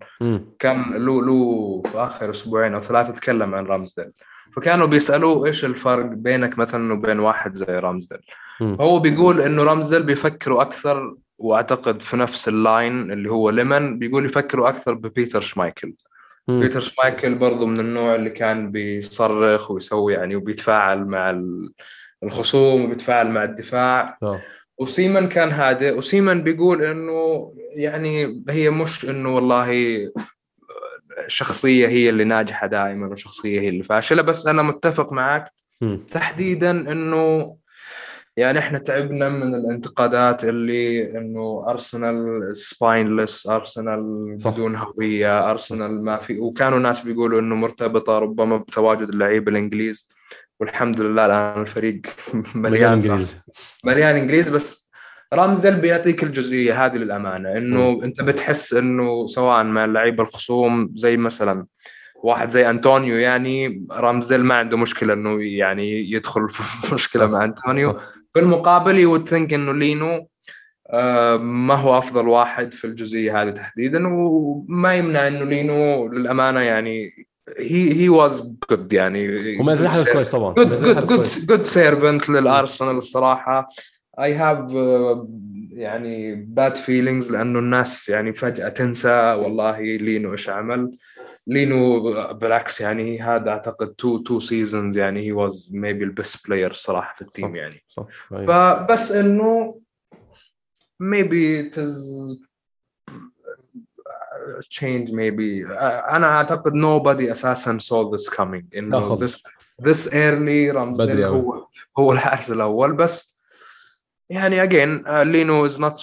كان له له في آخر أسبوعين أو ثلاثة تكلم عن رامزديل. فكانوا بيسألوه إيش الفرق بينك مثلا وبين واحد زي رامزديل. مم. هو بيقول إنه رامزديل بيفكروا أكثر وأعتقد في نفس ال line اللي هو ليمن بيقول يفكروا أكثر ببيتر شمايكل. بيتر شمايكل برضو من النوع اللي كان بيصرخ ويسوي يعني وبيتفاعل مع ال- الخصوم وبيتفاعل مع الدفاع. آه. وسيمن كان هادئ. وسيمن بيقول إنه يعني هي مش إنه والله شخصية هي اللي ناجحة دائما وشخصية هي اللي فاشلة بس أنا متفق معك. تحديدا إنه يعني إحنا تعبنا من الانتقادات اللي إنه ارسنال spineless ارسنال صح. بدون هوية ارسنال ما في. وكانوا ناس بيقولوا إنه مرتبطة ربما بتواجد اللعيبه الإنجليز. والحمد لله الآن الفريق مليان صح؟ انجليزي مليان إنجليز. بس رامزديل بيعطيك الجزئية هذه للأمانة إنه أنت بتحس إنه سواء مع اللعيبه الخصوم زي مثلا واحد زي أنطونيو يعني رامزديل ما عنده مشكلة إنه يعني يدخل في مشكلة مع أنطونيو. صح. في المقابل you'd think إنه لينو آه، ما هو أفضل واحد في الجزئية هذه تحديدا وما يمنع إنه لينو للأمانة يعني he he was good يعني. وما زال حارس كويس طبعا. good good good servant للأرسنال الصراحة. I have يعني bad feelings لأنه الناس يعني فجأة تنسى والله لينو إيش عمل لينو بالعكس يعني هذا أعتقد two two seasons يعني he was maybe ال best player صراحة في ال team صح. يعني صح. فبس إنه it is change maybe أنا أعتقد nobody أساسا saw this coming لا إنه خالص. this this early رامزديل بدري أوي. هو هو الحارس الأول بس يعني uh, لينو is not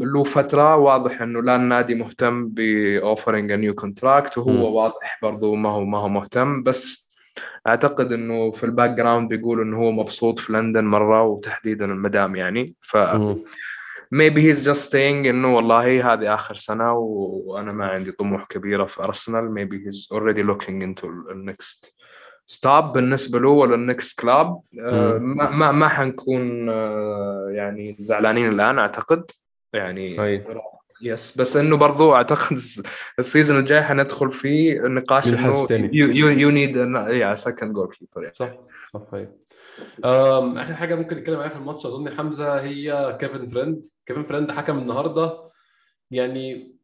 له فترة واضح إنه لا النادي مهتم ب offering new contract وهو. واضح برضه ما هو ما هو مهتم. بس أعتقد إنه في ال background بيقولوا إنه هو مبسوط في لندن مرة وتحديدا المدام يعني. ف maybe he's just saying إنه والله هذه آخر سنة وأنا ما عندي طموح كبيرة في ارسنال maybe he's already looking into ال step بالنسبة له ولا ال next club مم. ما ما ما حنكون آه، يعني زعلانين الآن أعتقد. يعني أي. yes بس إنه برضو أعتقد ال season الجاي حندخل فيه نقاش إنه؟ you you need يا second goalkeeper صح صح آخر حاجة ممكن نتكلم عليها في الماتش أظن حمزة هي كيفن فريند كيفن فريند حكم النهارده. يعني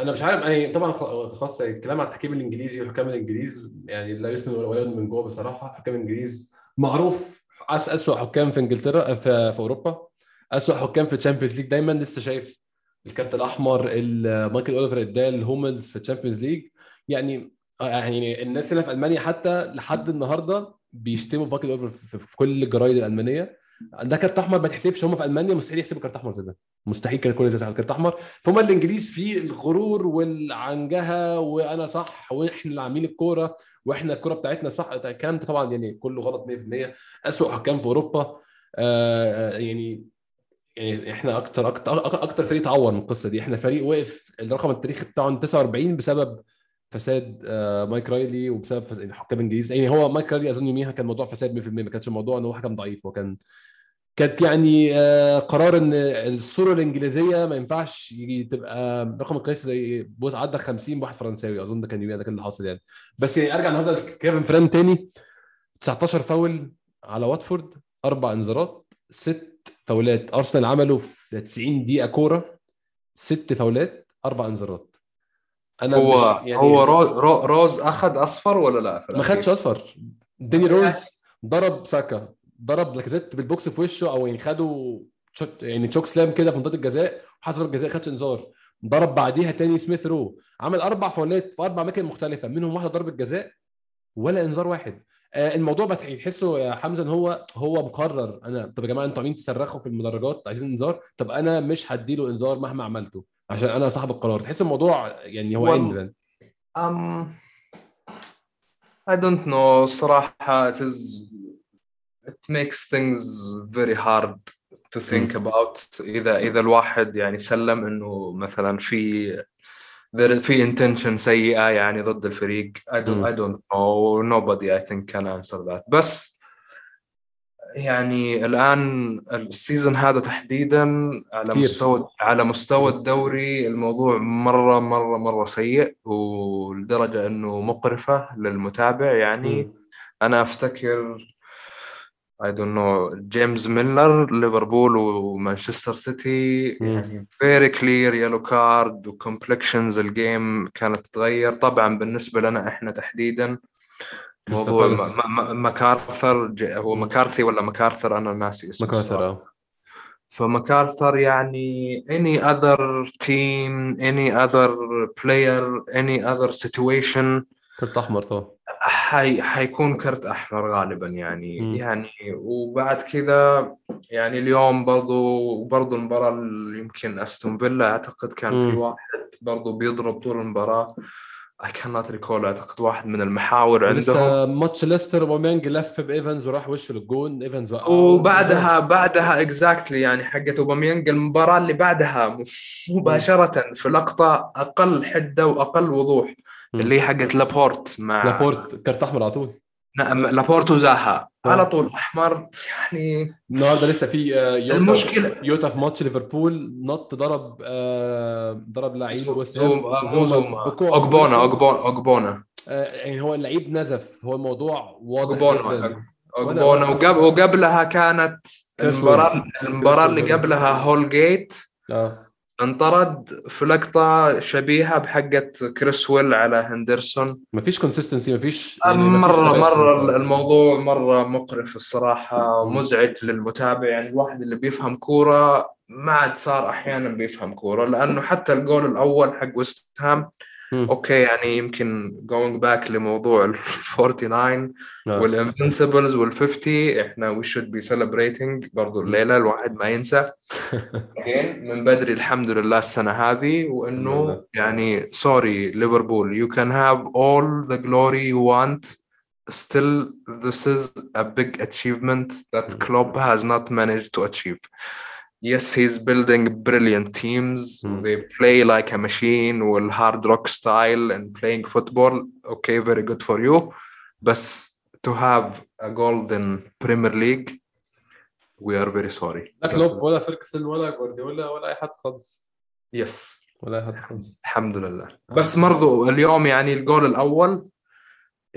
أنا مش عارف يعني طبعا خ- خلاص الكلام على التحكيم الإنجليزي والحكام الانجليز يعني لا يسمن ولا يغني من جوع بصراحة. حكام الانجليز معروف اسوء حكام في إنجلترا في, في أوروبا. اسوء حكام في ال Champions League دايما لسه شايف. الكارت الأحمر مايكل أوليفر اداه لهوملز في ال Champions League يعني آه، يعني الناس هنا في ألمانيا حتى لحد النهارده بيشتموا مايكل أوليفر في كل الجرايد الألمانية. ده كارت أحمر ما تحسبش هم في ألمانيا مستحيل يحسبوا كارت أحمر زي ده. مستحيل كان كل ده كارت أحمر. فهم الإنجليز في الغرور والعنجهة وأنا صح وإحنا اللي عاملين الكورة وإحنا الكورة بتاعتنا صح. ده طبعا يعني كله غلط 100% اسوء حكام في أوروبا. آه، آه، يعني يعني إحنا أكتر أكتر أكتر فريق اتعور من القصة دي. إحنا فريق وقف الرقم التاريخي بتاعه 49 بسبب فساد آه، مايك رايلي وبسبب فساد الحكام الانجليز يعني هو مايك رايلي أظن يوميها كان موضوع فساد 100% ما كانش موضوع ان هو حكم ضعيف هو كان كانت يعني آه، قرار إن الصورة الإنجليزية ما ينفعش يجي تبقى رقم القياسي زي بص عدى 50 بواحد فرنساوي. أظن ده كان ده كان اللي حاصل يعني. بس يعني أرجع النهارده لكيفن فريند تاني. 19 فاول على واتفورد أربع انذارات ست فاولات. أرسنال عملوا في 90 دقيقة كورة ست فاولات أربع انذارات. أنا هو مش يعني هو روز, رو- روز اخذ أصفر ولا لأ؟ ما؟ خدش أصفر. داني روز ضرب ساكا. ضرب لاكازيت بالبوكس في وشه أو يعني تشوك يعني تشوك سلام كده في منطقة الجزاء وحسب الجزاء خدش انذار. ضرب بعديها تاني سميث رو. عمل أربع فاولات في أربع أماكن مختلفة منهم واحدة ضربة جزاء ولا انذار واحد. آه الموضوع بقى تحسه يا حمزة إن هو هو مقرر. أنا طب يا جماعة أنتوا عاملين تصرخوا في المدرجات عايزين انذار؟ طب أنا مش هديله انذار مهما عملته عشان أنا صاحب القرار. تحس الموضوع يعني هو I don't know صراحة. It is it makes things very hard to think about إذا إذا الواحد يعني سلم إنه مثلا في there في intention سيئة يعني ضد الفريق I don't مم. I don't know nobody I think can answer that بس يعني الآن السيزون هذا تحديدا على كتير. مستوى على مستوى الدوري الموضوع مرة مرة مرة سيء ولدرجة إنه مقرفة للمتابع يعني مم. أنا أفتكر I don't know جيمس ميلنر ليفربول ومانشستر سيتي. يعني very clear yellow card و complexions ال game كانت تتغير طبعا بالنسبة لنا إحنا تحديدا موضوع ماكارثر هو. مكارثي ولا مكارثر أنا ناسي اسمه الصراحة. آه فمكارثر يعني any other team any other player any other situation كرت أحمر طبعا حي... حيكون كرت أحمر غالبا يعني مم. يعني وبعد كذا يعني اليوم برضو برضو المباراة اللي يمكن أستون فيلا أعتقد كان في مم. واحد برضو بيضرب طول المباراة I cannot recall أعتقد واحد من المحاور عندهم لسه ماتش ليستر أوباميانج لف بإيفنز وراح وشه للجون إيفنز وقعه وبعدها بعدها exactly يعني حقت أوباميانج المباراة اللي بعدها مباشرة في لقطة أقل حدة وأقل وضوح. اللي هي حقت لابورت مع لابورت كارت أحمر على طول. نعم لابورت وزاها. آه. على طول أحمر يعني النهارده لسه في آه، يوتا المشكلة- يوتا في ماتش ليفربول نط ضرب آه، ضرب لعيب وست اوجبونا. اوجبونا اوجبونا آه، يعني هو اللعيب نزف. هو الموضوع واضح اوجبونا اوجبونا وقبل وقبلها كانت. المباراة كريس ويلي. قبلها هو ال get آه. انطرد في لقطة شبيهة بحقت كريس ويل على هندرسون. مفيش consistency مفيش يعني مفيش مرة ثبات في مرة المستوى. الموضوع مرة مقرف الصراحة مزعج للمتابع. يعني الواحد اللي بيفهم كورة ما عاد صار أحيانا بيفهم كورة لأنه حتى الجول الأول حق ويست هام مم. okay يعني يمكن going back لموضوع ال 49 آه. والانفنسبلز وال 50 إحنا we should be celebrating برضو الليلة الواحد ما ينسى من بدري الحمد لله السنة هذه لله. يعني sorry ليفربول you can have all the glory you want still this is a big achievement that Mm. Klopp has not managed to achieve yes he's building brilliant teams Mm. they play like a machine with hard rock style and playing football okay very good for you but to have a golden Premier League we are very sorry لا كلوب ولا فيركسون ولا جوارديولا ولا اي حد خالص yes ولا اي حد خالص الحمد لله بس برضو اليوم يعني الجول الاول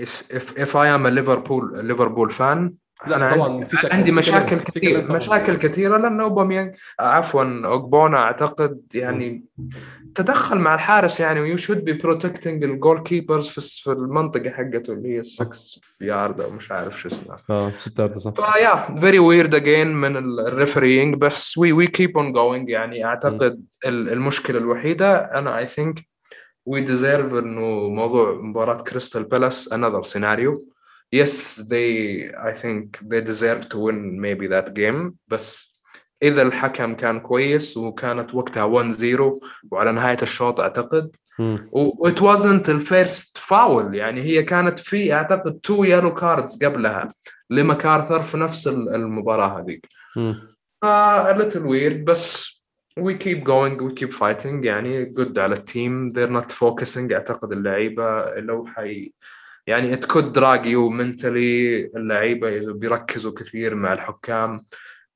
is- if if I am a Liverpool a Liverpool fan لا أنا طبعا في شك عندي مشاكل كثير. طبعاً. مشاكل كثيرة لأن اوباميانج عفوا اوجبونا أعتقد يعني تدخل مع الحارس يعني و you should be protecting ال goalkeepers في في المنطقة حقته اللي هي 6 يارد أو مش عارف شو اسمها. آه ستة أرض صح. فيا very weird again من ال refereeing بس we we keep on going يعني. أعتقد ال- المشكلة الوحيدة أنا I think we deserve إنه موضوع مباراة كريستال بالاس another scenario yes they I think they deserve to win maybe that game. بس إذا الحكم كان كويس وكانت وقتها 1-0 وعلى نهاية الشوط أعتقد. و it wasn't ال first foul يعني هي كانت في أعتقد two yellow cards قبلها لمكارثر في نفس ال- المباراة هذيك. ف a little weird بس we keep going we keep fighting. يعني good على ال team they're not focusing. أعتقد اللعيبة لو حي يعني could drag you mentally. اللعيبة إذا بيركزوا كثير مع الحكام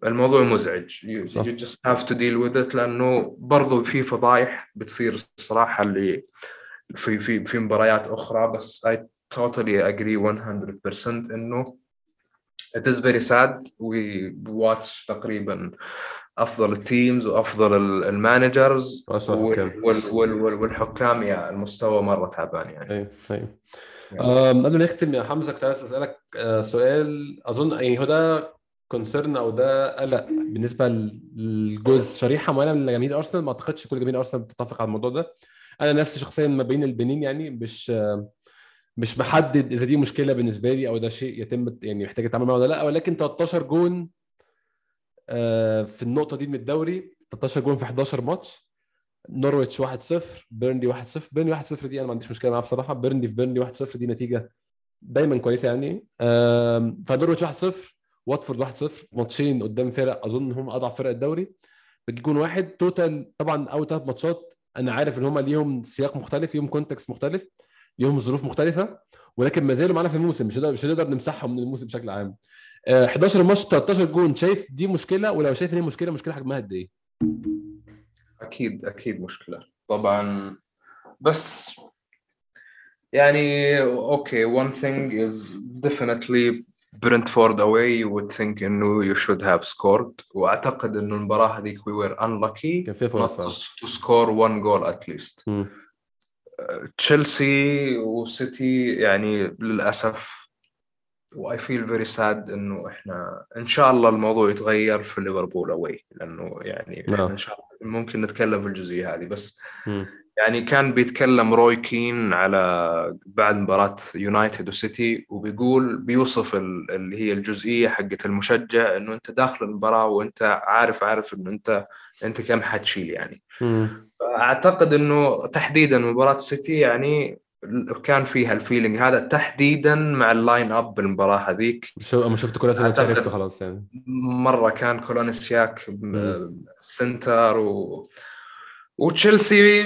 الموضوع مزعج. You just have to deal with it لأنه برضو في فضايح بتصير الصراحة اللي في في في مباريات أخرى. بس I totally agree 100% إنه it is very sad. We watch تقريبا أفضل ال teams وأفضل ال- ال managers والحكام يا المستوى مرة تعبان يعني. أيوه أيوه قبل ما نختم يا حمزة كنت عايز أسألك آه، سؤال. أظن يعني هو ده concern أو ده قلق بالنسبة للجزء شريحة معينة من جماهير أرسنال. ما أعتقدش كل جماهير أرسنال بتتفق على الموضوع ده. أنا نفسي شخصيا ما بين البنين يعني مش مش محدد إذا دي مشكلة بالنسبة لي أو ده شيء يتم يعني محتاج اتعامل معاه ولا لأ. ولكن 13 جون آه، في النقطة دي من الدوري 13 جون في 11 ماتش. نورويتش 1-0 بيرنلي 1-0 بيرنلي 1-0 دي أنا ما عنديش مشكلة معاها بصراحة. بيرنلي في بيرنلي 1-0 دي نتيجة دايما كويسة يعني. فنورويتش 1-0 واتفورد 1-0 ماتشين قدام فرق أظن هم أضعف فرق الدوري. بتجي جون واحد. total طبعا أول ثلاث ماتشات أنا عارف إن هم ليهم سياق مختلف ليهم context مختلف ليهم ظروف مختلفة ولكن ما زالوا معانا في الموسم. مش هنقدر مش هنقدر نمسحهم من الموسم بشكل عام. آه، 11 ماتش 13 جون. شايف دي مشكلة؟ ولو شايف إن هي مشكلة مشكلة حجمها قد إيه؟ أكيد أكيد مشكلة. طبعا بس يعني okay one thing is definitely برنتفورد away. You would think انه you should have scored. وأعتقد إنه المباراة هذيك we were unlucky كان فيها not فرص to, score one goal at least. تشيلسي وسيتي يعني للأسف و I feel very sad إنه إحنا إن شاء الله الموضوع يتغير في ليفربول away لأنه يعني نعم. إحنا إن شاء الله ممكن نتكلم في الجزئية هذه بس مم. يعني كان بيتكلم روي كين على بعد مباراة يونايتد وسيتي وبيقول بيوصف ال- اللي هي الجزئية حقت المشجع إنه أنت داخل المباراة وأنت عارف عارف إنه أنت أنت كم حتشيل يعني مم. اعتقد إنه تحديدا مباراة سيتي يعني كان فيها ال feeling هذا تحديدا مع ال lineup بالمباراة هذيك شو أما شفت أعتقد- عرفت خلاص يعني مرة كان كولاسيناك مم. center و وتشيلسي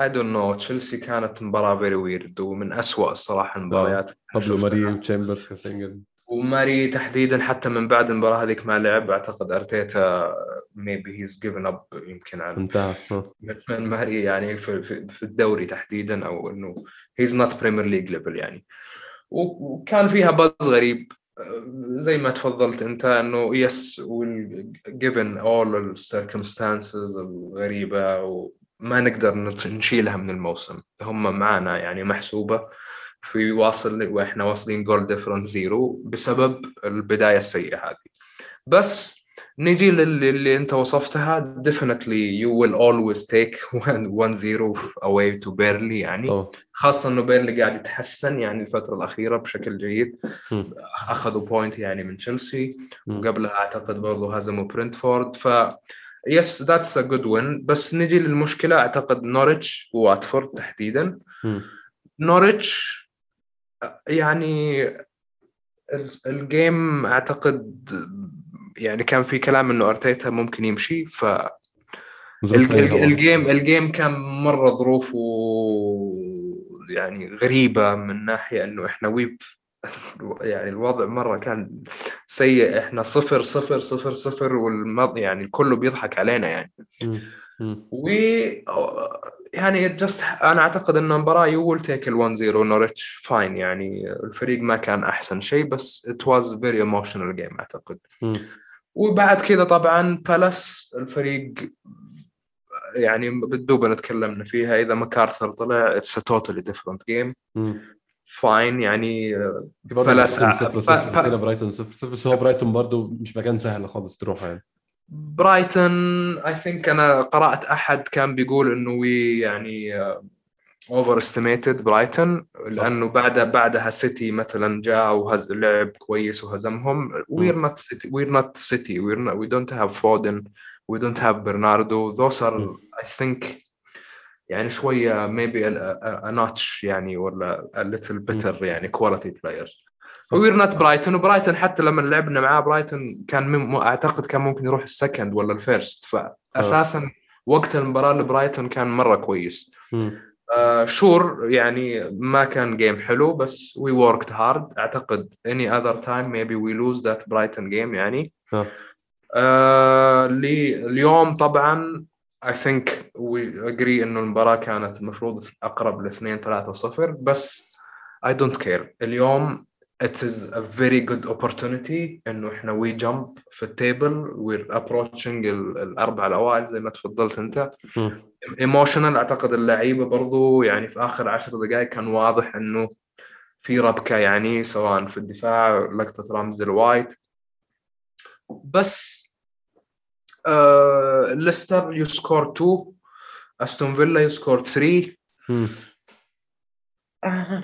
I don't know تشيلسي كانت مباراة very weird ومن أسوأ الصراحة المباريات بابلو شفتها. ماري وتشامبرز كاسينجل وماري تحديدا حتى من بعد المباراة هذيك ما لعب أعتقد أرتيتا maybe he's given up يمكن عن انتهى. من ماري يعني في, في, في الدوري تحديدا أو إنه he's not Premier League level يعني. وكان فيها بز غريب. زي ما تفضلت أنت إنه yes given all ال circumstances الغريبة وما نقدر نشيلها من الموسم. هم معنا يعني محسوبة. في واصل وإحنا واصلين goal difference zero بسبب البداية السيئة هذه. بس نيجي للي اللي أنت وصفتها definitely you will always take 1-0 away to Burnley يعني. خاصة إنه بيرنلي قاعد يتحسن يعني الفترة الأخيرة بشكل جيد. مم. أخذوا point يعني من تشيلسي. وقبلها أعتقد برضو هزموا برنتفورد ف yes that's a good win بس نجي للمشكلة أعتقد نوريتش وواتفورد تحديدا. نوريتش يعني ال- ال game أعتقد يعني كان في كلام إنه أرتيتا ممكن يمشي ف. ال game ال game كان مرة ظروفه يعني غريبة من ناحية إنه إحنا ويب يعني الوضع مرة كان سيء إحنا صفر صفر صفر صفر والمض يعني الكل بيضحك علينا يعني. و يعني just أنا اعتقد ان المباراه you will take ال 1 0 نورتش fine يعني الفريق ما كان احسن شيء بس it was very emotional game اعتقد. وبعد كذا طبعا بالاس الفريق يعني بالدوبة نتكلمنا فيها اذا ماكارثر طلع it's totally different game. fine يعني بالاس برايتون صفر صفر برايتون بس هو برايتون برضه مش مكان سهل خالص تروح يعني برايتون I think أنا قرأت أحد كان بيقول إنه we يعني overestimated برايتون لأنه بعد بعدها سيتي مثلا جاء وهز لعب كويس وهزمهم. we're not سيتي we're not سيتي we're we don't have فودن we don't have برناردو those are. I think يعني شوية a notch يعني ولا a little better يعني quality players. صح. we're not برايتون وبرايتون حتى لما لعبنا معاه برايتون كان مم... أعتقد كان ممكن يروح ال second ولا ال first فأساسا وقت المباراة لبرايتون كان مرة كويس. آه sure يعني ما كان game حلو بس we worked hard أعتقد any other time maybe we lose that برايتون game يعني آه. آه لي اليوم طبعا I think we agree إنه المباراة كانت المفروض أقرب ل 2 3 0 بس I don't care اليوم it is a very good opportunity إنه إحنا we jump في ال table we're approaching ال- الأربع الأوائل زي ما تفضلت أنت. emotional أعتقد اللعيبة برضو يعني في آخر عشر دقائق كان واضح إنه في ربكة يعني سواء في الدفاع لقطة Ramsdale والوايت بس آه ليستر يسكور 2 أستون فيلا يسكور 3 مم. آه،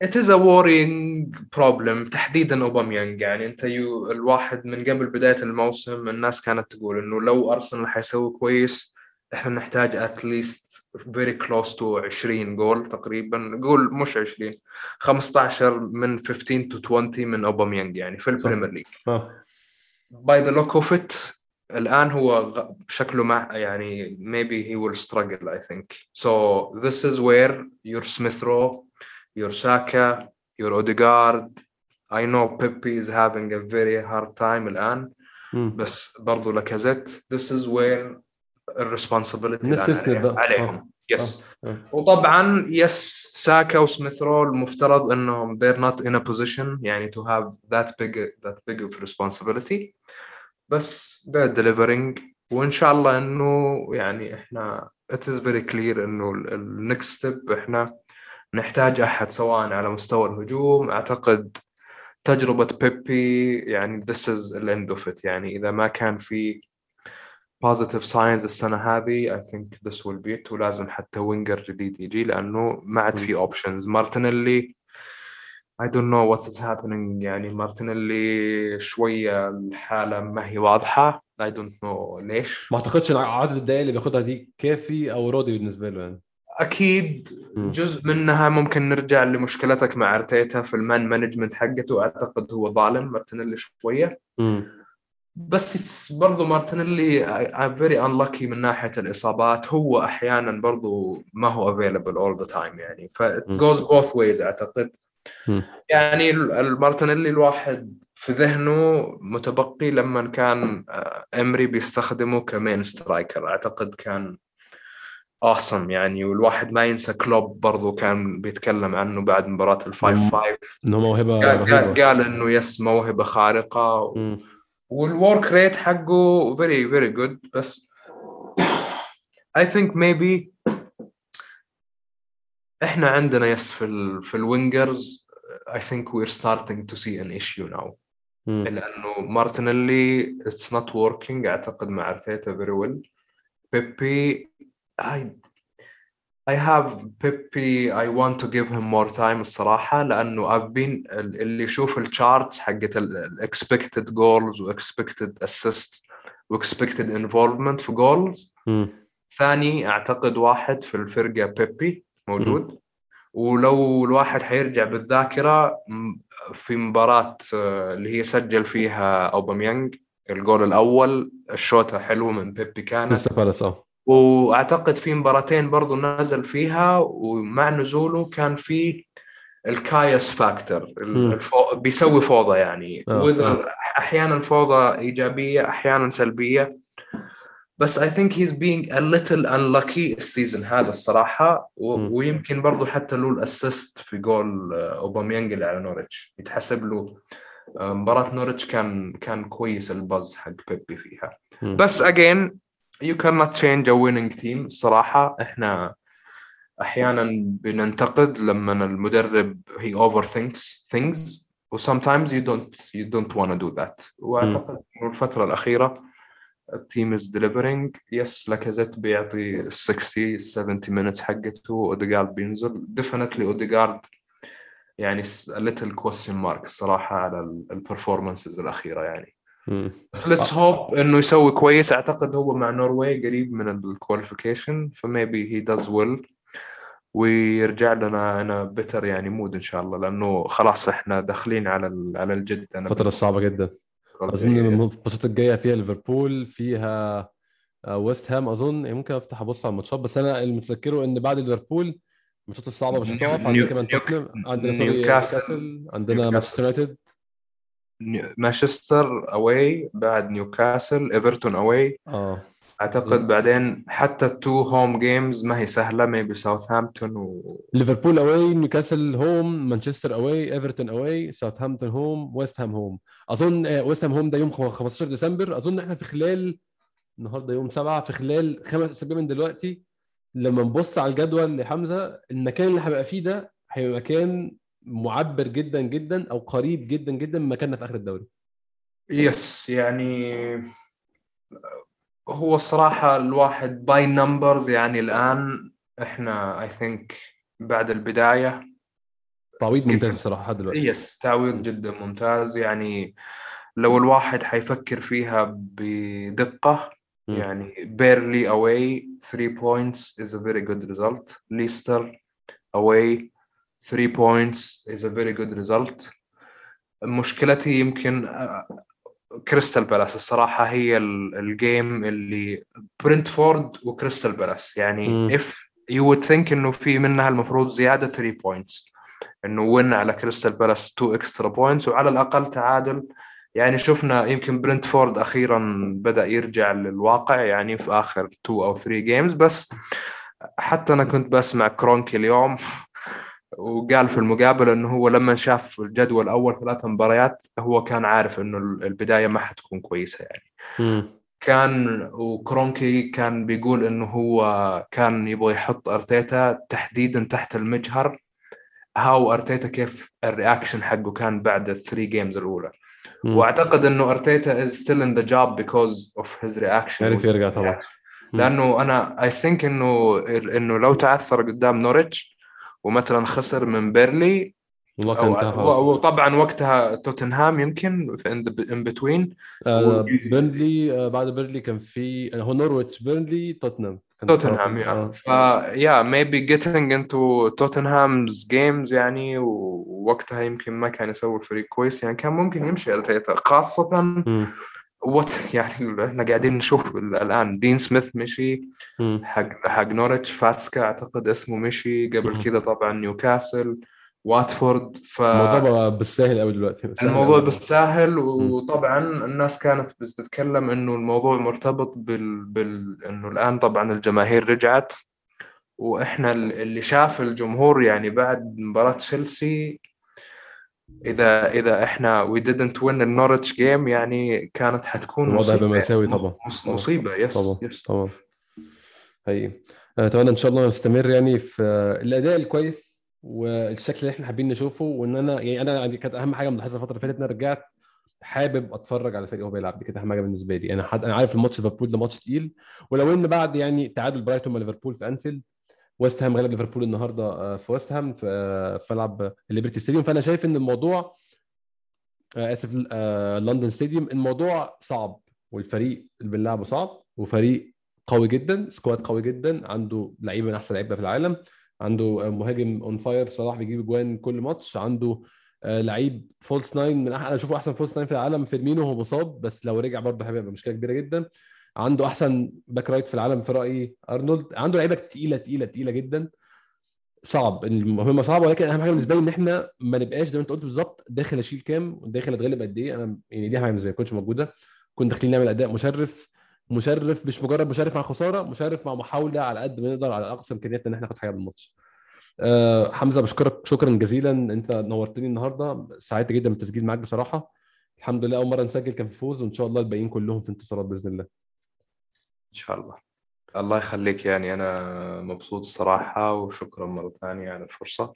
it is a worrying problem تحديدا اوباميانج يعني أنت you الواحد من قبل بداية الموسم الناس كانت تقول إنه لو أرسنال حيسوي كويس إحنا نحتاج at least very close to 20 جول تقريبا. قول مش 20 15 من 15 to 20 من اوباميانج يعني في ال Premier League by the look of it الآن هو شكله مع يعني maybe he will struggle I think. So this is where your Smith Rowe your Saka your Odegaard I know Pepe is having a very hard time الان مم. بس برضو لاكازيت this is where الريسبونسبيلتي الناس تسند بقى. عليهم يس آه. وطبعا يس ساكا وسميث رول المفترض انهم they're not in a position يعني to have that big that big of responsibility بس they're delivering وان شاء الله انه يعني احنا it is very clear انه النكست ستيب احنا نحتاج أحد سواء على مستوى الهجوم أعتقد تجربة بيبي يعني this is the end of it. يعني إذا ما كان في positive signs السنة هذه I think this will be it. ولازم حتى winger جديد يجي لأنه ما عاد في options. مارتينيلي I don't know what is happening. يعني مارتينيلي شوية الحالة ما هي واضحة. I don't know ليش. ما أعتقدش إن عدد الدقائق اللي بياخدها دي كافي أو راضي بالنسبة له يعني. أكيد مم. جزء منها ممكن نرجع لمشكلتك مع أرتيتا في ال man management حقته. أعتقد هو ظالم مارتينيلي شوية. مم. بس برضو مارتينيلي very unlucky من ناحية الإصابات. هو أحيانا برضو ما هو available all the time يعني. ف both ways أعتقد. م. يعني المارتينيلي الواحد في ذهنه متبقي لما كان آه، إمري بيستخدمه ك main striker أعتقد كان awesome. يعني والواحد ما ينسى كلوب برضو كان بيتكلم عنه بعد مباراة ال five. five ان هو موهبة قال, قال, إنه yes موهبة خارقة. وال work rate حقه very very good. بس I think maybe إحنا عندنا yes في ال في ال wingers I think we're starting to see an issue now. مم. لأنه مارتينيلي it's not working. أعتقد مع ارتيتا very well. بيبي I I have Pepe I want to give him more time الصراحة لأنه I've been ال- اللي يشوف ال charts حقت ال ال- expected goals و expected assists و expected involvement في goals. ثاني أعتقد واحد في الفرقة بيبي موجود. ولو الواحد حيرجع بالذاكرة في مباراة آه، اللي هي سجل فيها أوباميانج الجول الأول الشوطة حلوة من بيبي كانت. وأعتقد في مباراتين برضو نزل فيها ومع نزوله كان في الكايس فاكتور. الفو... بيسوي فوضى يعني آه، آه. أحيانا فوضى إيجابية أحيانا سلبية بس I think he's being a little unlucky ال season هذا الصراحة و... ويمكن برضو حتى له ال assist في جول آه، أوباميانج اللي على نورتش يتحسب له مباراة نورتش كان كان كويس ال pass حق بيبي فيها مم. بس again you cannot change a winning team. الصراحة إحنا أحيانا بننتقد لما المدرب overthinks things و sometimes you don't you don't want to do that. وأعتقد إنه الفترة الأخيرة ال team is delivering. yes لاكازيت بيعطي 60 70 minutes حقته. اوديجارد بينزل. Definitely اوديجارد يعني little question mark الصراحة على ال performances الأخيرة يعني. بس let's hope إنه يسوي كويس. أعتقد هو مع Norway قريب من ال qualification ف maybe he does well ويرجع لنا in a better يعني mood إن شاء الله لأنه خلاص إحنا داخلين على على الجد. أنا الفترة الصعبة جدا. أظن الماتشات الجاية فيها ليفربول فيها آه، ويست هام أظن. يعني ممكن أفتح أبص على الماتشات بس أنا اللي متذكره إن بعد ليفربول الماتشات الصعبة مش هتقف عندنا كمان توتنهام عندنا نيوكاسل. عندنا. مانشستر يونايتد. مانشستر away بعد نيوكاسل إيفرتون away آه. أعتقد بعدين حتى ال two home games ما هي سهلة maybe ساوثهامبتون و ليفربول away نيوكاسل home مانشستر away إيفرتون away ساوثهامبتون home ويست هام home أظن ويست هام home ده يوم 15 ديسمبر. أظن إحنا في خلال النهارده يوم 7 في خلال خمس أسابيع من دلوقتي لما نبص على الجدول لحظة المكان اللي هيبقى فيه ده هيبقى مكان معبر جدا جدا أو قريب جدا جدا من مكاننا في آخر الدوري. yes يعني هو الصراحة الواحد by numbers يعني الآن إحنا I think بعد البداية. تعويض ممتاز. بصراحة لحد دلوقتي. yes تعويض جدا ممتاز. يعني لو الواحد حيفكر فيها بدقة مم. يعني بيرنلي away 3 points is a very good result. ليستر away 3 points is a very good result. مشكلتي يمكن آه، كريستال بالاس الصراحة هي ال- ال game اللي برنتفورد وكريستال بالاس. يعني if you would think إنه في منها المفروض زيادة 3 points. إنه win على كريستال بالاس 2 extra points وعلى الأقل تعادل. يعني شفنا يمكن برنتفورد أخيرا بدأ يرجع للواقع يعني في آخر 2 أو 3 games بس حتى أنا كنت بسمع كرونكي اليوم. وقال في المقابله إنه هو لما شاف الجدول أول ثلاث مباريات هو كان عارف إنه البداية ما حتكون كويسة يعني مم. كان وكرونكي كان بيقول إنه هو كان يبغى يحط أرتيتا تحديدا تحت المجهر how أرتيتا كيف ال reaction حقه كان بعد ال three games الأولى مم. وأعتقد إنه أرتيتا is still in the job because of his reaction عرف يرجع طبعا. لأنه أنا I think إنه إنه لو تعثر قدام نوريتش ومثلا خسر من بيرنلي وطبعا وقتها توتنهام يمكن in between آه بيرنلي آه بعد بيرنلي كان في هو نورويتش بيرنلي توتنهام. توتنهام yeah maybe getting into Tottenham's games يعني ووقتها يمكن ما كان يسوي الفريق كويس يعني كان ممكن يمشي ارتيتا مم. what يعني إحنا قاعدين نشوف الآن. دين سميث مشي. حق حق نورتش فاركا أعتقد اسمه مشي. قبل. كذا طبعا نيوكاسل واتفورد ف الموضوع بالساهل قوي دلوقتي. سهل الموضوع. بالساهل وطبعا الناس كانت بتتكلم إنه الموضوع مرتبط بال... بال... إنه الآن طبعا الجماهير رجعت. وإحنا ال- اللي شاف الجمهور يعني بعد مباراة تشيلسي إذا إذا إحنا we didn't win النورتش game يعني كانت حتكون الوضع هيبقى مصيبة مأساوي طبعا. مص- مصيبة yes طبعا yes طبعا. حقيقي آه، أتمنى إن شاء الله نستمر يعني في الأداء الكويس والشكل اللي إحنا حابين نشوفه وإن أنا يعني أنا يعني كانت أهم حاجة ملاحظها الفترة اللي فاتت إن أنا رجعت حابب أتفرج على الفريق وهو بيلعب. دي كانت أهم حاجة بالنسبة لي. أنا حد... أنا عارف الماتش ليفربول ده ماتش تقيل. ولو إن بعد يعني تعادل برايتون مع ليفربول في أنفيلد ويست هام غلب ليفربول النهارده آه، في ويست هام في آه، ملعب الليبرتي ستاديوم. فأنا شايف إن الموضوع آه، آسف لندن ستاديوم الموضوع صعب والفريق اللي بنلعبه صعب وفريق قوي جدا squad قوي جدا عنده لعيبة من أحسن لعيبة في العالم عنده مهاجم on fire صلاح بيجيب اجوان كل ماتش عنده لعيب false nine من أنا أشوفه أحسن false nine في العالم فيرمينو هو مصاب بس لو رجع برضه هيبقى مشكلة كبيرة جدا. عنده أحسن back right في العالم في رايي أرنولد. عنده لعيبة تقيلة تقيلة تقيلة جدا. صعب. المهمه صعبه ولكن أهم حاجة بالنسبة لي إن إحنا ما نبقاش زي ما أنت قلت بالظبط داخل أشيل كام وداخل أتغلب قد إيه. أنا يعني دي حاجة ما كنتش موجودة. كنا داخلين نعمل أداء مشرف مشرف مش مجرد مشرف مع خسارة مشرف مع محاولة على قد ما نقدر على أقصى إمكانياتنا إن إحنا ناخد حاجة من الماتش. أه حمزة بشكرك شكرا جزيلا. أنت نورتني النهارده. سعدت جدا بالتسجيل معاك بصراحة. الحمد لله أول مرة نسجل كان في فوز وإن شاء الله الباقيين كلهم في انتصارات بإذن الله. شاء الله. الله يخليك يعني. أنا مبسوط الصراحة وشكرا مرة ثانية على الفرصة.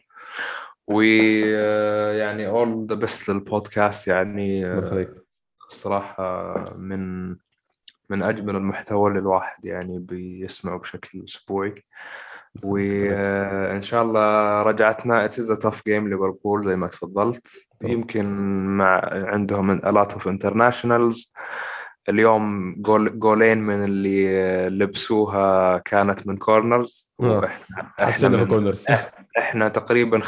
ويعني all the best للبودكاست يعني الصراحة من من أجمل المحتوى اللي الواحد يعني بيسمعه بشكل أسبوعي. وان شاء الله رجعتنا. it's tough game ليفربول زي ما تفضلت. يمكن مع عندهم a lot of internationals. اليوم جول جولين من اللي لبسوها كانت من corners وإحنا إحنا من corners إحنا تقريبا 50%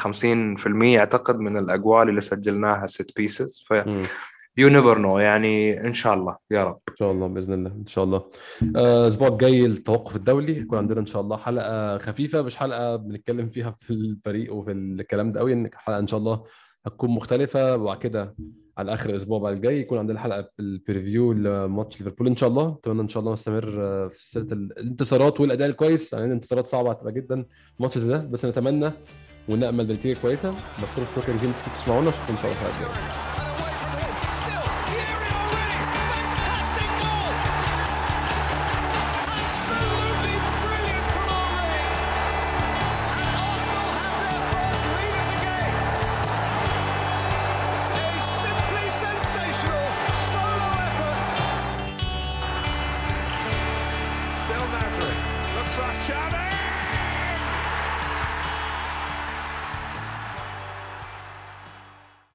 أعتقد من الأجوال اللي سجلناها set pieces ف you never know يعني إن شاء الله. يا رب. إن شاء الله بإذن الله. إن شاء الله. الأسبوع آه الجاي التوقف الدولي. يكون عندنا إن شاء الله حلقة خفيفة مش حلقة بنتكلم فيها في الفريق وفي الكلام ده قوي حلقه إن شاء الله هتكون مختلفة. وبعد كده على آخر الأسبوع بعد الجاي يكون عندنا حلقه بال preview لماتش ليفربول إن شاء الله. أتمنى إن شاء الله نستمر في سلسلة الانتصارات والأداء الكويس. يعني الانتصارات صعبة هتبقى جدا الماتش ده بس نتمنى ونأمل بنتيجة كويسة. بشكركم شكرا جزيلا انكم تسمعونا أشوفكم إن شاء الله الحلقة